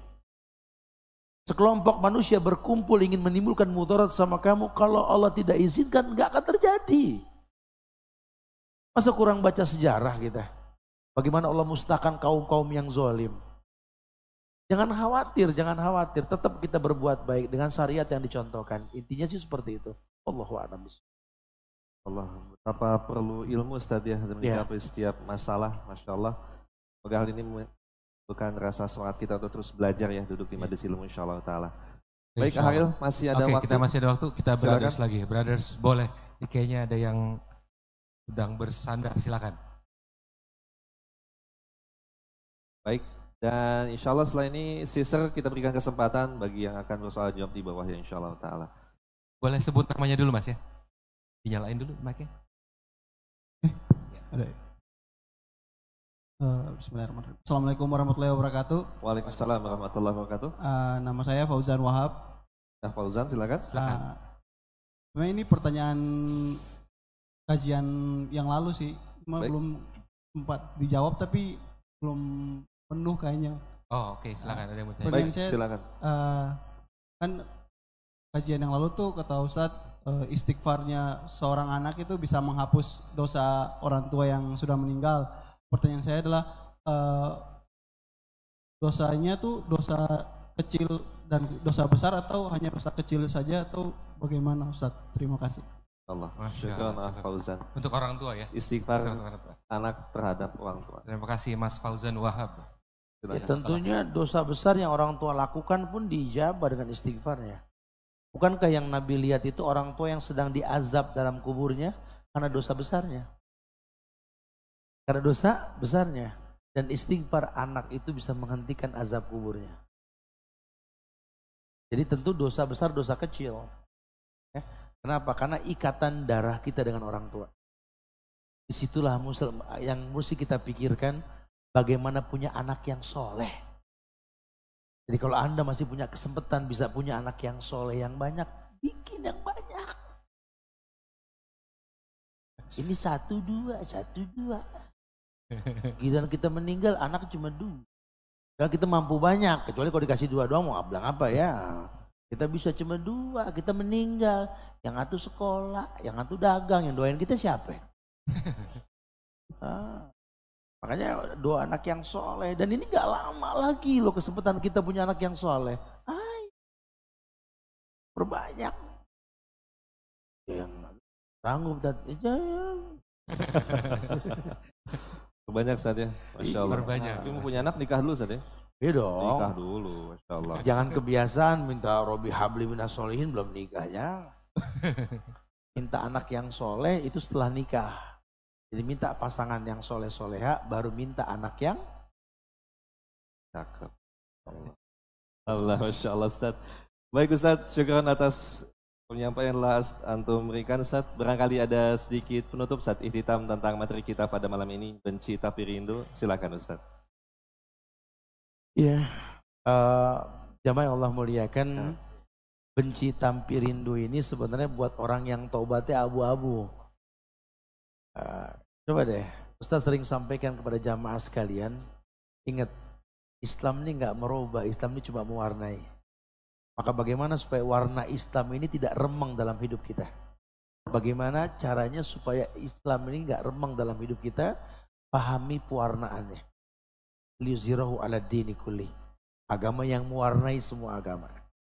Sekelompok manusia berkumpul ingin menimbulkan mudarat sama kamu kalau Allah tidak izinkan nggak akan terjadi. Masa kurang baca sejarah kita? Bagaimana Allah mustahkan kaum-kaum yang zalim? Jangan khawatir, jangan khawatir. Tetap kita berbuat baik dengan syariat yang dicontohkan. Intinya sih seperti itu. Allahu a'lam. Allah, betapa perlu ilmu Ustaz ya menyikapi yeah. setiap masalah, Masya Allah. Semoga hal ini bukan rasa semangat kita untuk terus belajar ya duduk di majelis ilmu insya Allah Ta'ala. Baik Haril, masih ada Oke, waktu. kita masih ada waktu, kita Silakan. brothers lagi. Brothers boleh, kayaknya ada yang sedang bersandar, silakan. Baik, dan insya Allah setelah ini sister kita berikan kesempatan bagi yang akan bersoal jawab di bawah ya insya Allah ta'ala. Boleh sebut namanya dulu mas ya? Dinyalain dulu mic-nya. Eh, ada ya? Uh, Bismillahirrahmanirrahim. Assalamualaikum warahmatullahi wabarakatuh. Waalaikumsalam warahmatullahi wabarakatuh. Uh, nama saya Fauzan Wahab. Nah, Fauzan silakan. silakan. Uh, ini pertanyaan kajian yang lalu sih, cuma belum sempat dijawab tapi belum penuh kayaknya. Oh oke okay. silakan ada yang mau tanya. Baik saya, silakan. Uh, kan kajian yang lalu tuh kata Ustadz uh, istighfarnya seorang anak itu bisa menghapus dosa orang tua yang sudah meninggal. Pertanyaan saya adalah uh, dosanya tuh dosa kecil dan dosa besar atau hanya dosa kecil saja atau bagaimana Ustadz? Terima kasih. Allah. Syukran Fauzan. Untuk orang tua ya. Istighfar anak terhadap orang tua. Terima kasih Mas Fauzan Wahab. Ya, tentunya dosa besar yang orang tua lakukan pun dijabah dengan istighfarnya. Bukankah yang Nabi lihat itu orang tua yang sedang diazab dalam kuburnya karena dosa besarnya? Karena dosa besarnya. Dan istighfar anak itu bisa menghentikan azab kuburnya. Jadi tentu dosa besar, dosa kecil. Ya. Kenapa? Karena ikatan darah kita dengan orang tua. Di situlah yang mesti kita pikirkan bagaimana punya anak yang soleh. Jadi kalau Anda masih punya kesempatan bisa punya anak yang soleh yang banyak, bikin yang banyak. Ini satu dua, satu dua. Giliran kita meninggal anak cuma dua. Kalau kita mampu banyak, kecuali kalau dikasih dua doang mau bilang apa ya. Kita bisa cuma dua, kita meninggal. Yang satu sekolah, yang satu dagang, yang doain kita siapa? ah. Makanya dua anak yang soleh. Dan ini gak lama lagi loh kesempatan kita punya anak yang soleh. Ay, perbanyak. Yang sanggup dan ya, Perbanyak saat ya, Masya Allah. Perbanyak. Tapi mau punya anak nikah dulu saat ya. Iya dong. Nikah dulu, Masya Allah. Jangan kebiasaan minta Robi Habli minas solihin belum nikahnya. Minta anak yang soleh itu setelah nikah. Jadi minta pasangan yang soleh soleha, baru minta anak yang cakep. Allah, masya Allah Ustaz. Baik Ustaz, syukuran atas penyampaian last antum berikan Ustaz. Barangkali ada sedikit penutup Ustaz ihtitam tentang materi kita pada malam ini, benci tapi rindu. Silakan Ustaz. Iya, uh, jamaah yang Allah muliakan, ya. benci tapi rindu ini sebenarnya buat orang yang taubatnya abu-abu. Uh, coba deh, Ustaz sering sampaikan kepada jamaah sekalian, ingat Islam ini nggak merubah, Islam ini cuma mewarnai. Maka bagaimana supaya warna Islam ini tidak remang dalam hidup kita? Bagaimana caranya supaya Islam ini nggak remang dalam hidup kita? Pahami pewarnaannya. Liuzirahu ala dini kulli. Agama yang mewarnai semua agama.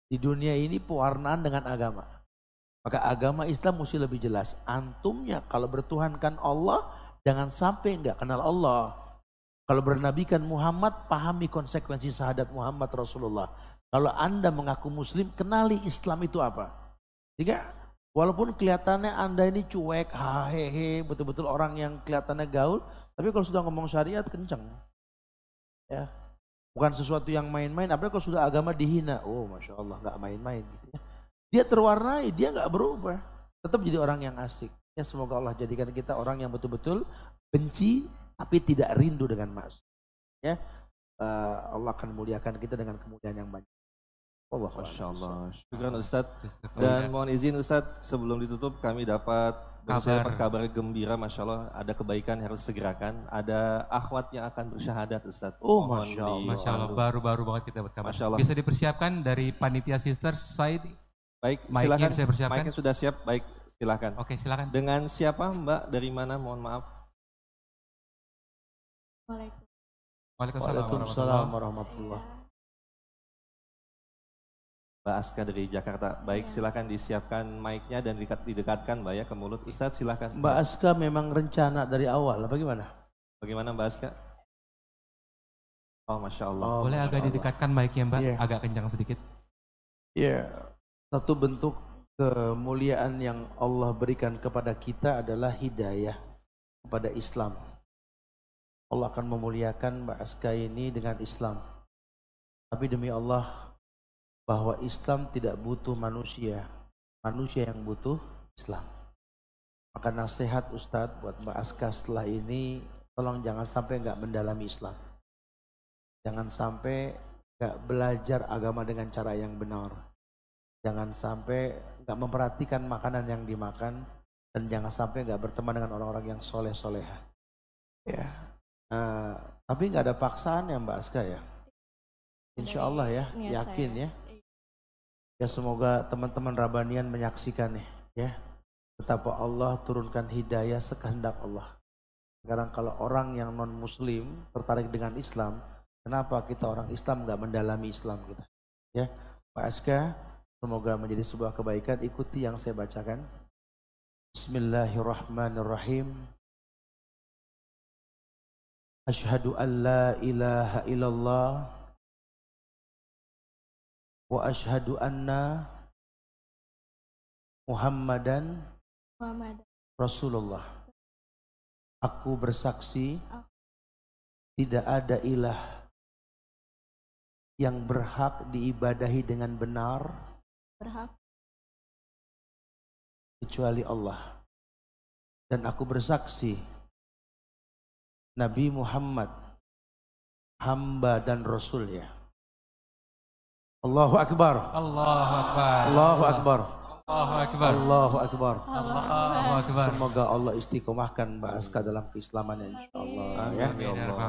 Di dunia ini pewarnaan dengan agama. Maka agama Islam mesti lebih jelas. Antumnya kalau bertuhankan Allah, jangan sampai enggak kenal Allah. Kalau bernabikan Muhammad, pahami konsekuensi syahadat Muhammad Rasulullah. Kalau anda mengaku muslim, kenali Islam itu apa. Jika Walaupun kelihatannya Anda ini cuek, hahehe, betul-betul orang yang kelihatannya gaul, tapi kalau sudah ngomong syariat kenceng. Ya. Bukan sesuatu yang main-main, apalagi kalau sudah agama dihina. Oh, Masya Allah, nggak main-main. Gitu ya. Dia terwarnai, dia nggak berubah. Tetap jadi orang yang asik. Ya semoga Allah jadikan kita orang yang betul-betul benci, tapi tidak rindu dengan maksiat. Ya, uh, Allah akan muliakan kita dengan kemuliaan yang banyak. Allah Masya Allah. Syukran Ustadz. Dan mohon izin Ustadz, sebelum ditutup kami dapat kabar. dapat kabar gembira Masya Allah. Ada kebaikan harus segerakan. Ada akhwat yang akan bersyahadat Ustadz. Oh Masya Allah. Masya Allah. Baru-baru banget kita dapat kabar. Masya Allah. Bisa dipersiapkan dari panitia sisters Said. Baik, silakan. Bisa persiapkan. Mic sudah siap. Baik, silakan. Oke, silakan. Dengan siapa Mbak? Dari mana? Mohon maaf. Waalaikumsalam, Waalaikumsalam warahmatullahi Mbak Aska dari Jakarta. Baik, ya. silakan disiapkan mic-nya dan didekat, didekatkan Mbak ya ke mulut. Ustadz silakan. Mbak Aska memang rencana dari awal, bagaimana? Bagaimana Mbak Aska? Oh, Masya Allah. Oh, Boleh Masya agak Allah. didekatkan mic-nya Mbak, yeah. agak kencang sedikit. Iya, yeah. satu bentuk kemuliaan yang Allah berikan kepada kita adalah hidayah kepada Islam. Allah akan memuliakan Mbak Aska ini dengan Islam. Tapi demi Allah, bahwa Islam tidak butuh manusia, manusia yang butuh Islam. Maka nasihat Ustadz buat Mbak Aska setelah ini, tolong jangan sampai nggak mendalami Islam. Jangan sampai nggak belajar agama dengan cara yang benar. Jangan sampai nggak memperhatikan makanan yang dimakan dan jangan sampai nggak berteman dengan orang-orang yang soleh soleha. Ya, uh, tapi nggak ada paksaan ya Mbak Aska ya. Insya Allah ya, yakin ya. Ya semoga teman-teman Rabanian menyaksikan ya betapa Allah turunkan hidayah sekehendak Allah. Sekarang kalau orang yang non muslim tertarik dengan Islam, kenapa kita orang Islam nggak mendalami Islam kita? Ya, Pak Aska, semoga menjadi sebuah kebaikan. Ikuti yang saya bacakan. Bismillahirrahmanirrahim. Ashhadu an la ilaha illallah wa ashhadu anna Muhammadan Muhammad. Rasulullah. Aku bersaksi tidak ada ilah yang berhak diibadahi dengan benar berhak kecuali Allah. Dan aku bersaksi Nabi Muhammad hamba dan rasul ya Allahu Akbar. Allahu Akbar. Allahu Akbar. Allahu Akbar. Allahu Akbar. Allahu Akbar. Semoga Allah istiqomahkan Mbak Aska dalam keislamannya insyaallah ya.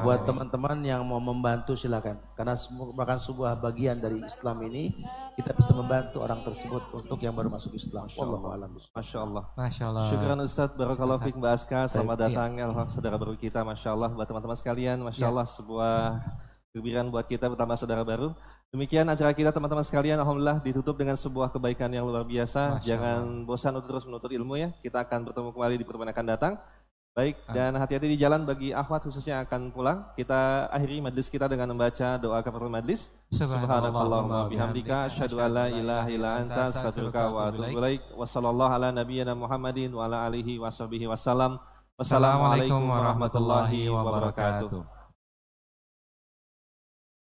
Buat teman-teman yang mau membantu silakan. Karena merupakan sebuah bagian dari Islam ini kita bisa membantu orang tersebut untuk yang baru masuk Islam. Wallahu a'lam. Masya Allah. Masya Allah. Syukran Ustaz Barakallahu Fik Mbak Aska. Selamat datang ya. saudara baru kita. Masya Allah. Buat teman-teman sekalian. Masya Allah sebuah kegembiraan buat kita pertama saudara baru. Demikian acara kita teman-teman sekalian, Alhamdulillah ditutup dengan sebuah kebaikan yang luar biasa. Masya Jangan Allah. bosan untuk terus menuntut ilmu ya. Kita akan bertemu kembali di pertemuan akan datang. Baik, dan hati-hati di jalan bagi akhwat khususnya akan pulang. Kita akhiri majlis kita dengan membaca doa kafaratul majlis. Subhanallahumma bihamdika asyhadu an la ilaha illa anta astaghfiruka wa atubu ilaik. Wassallallahu ala nabiyyina Muhammadin wa ala alihi washabihi wasallam. Wassalamualaikum warahmatullahi wabarakatuh.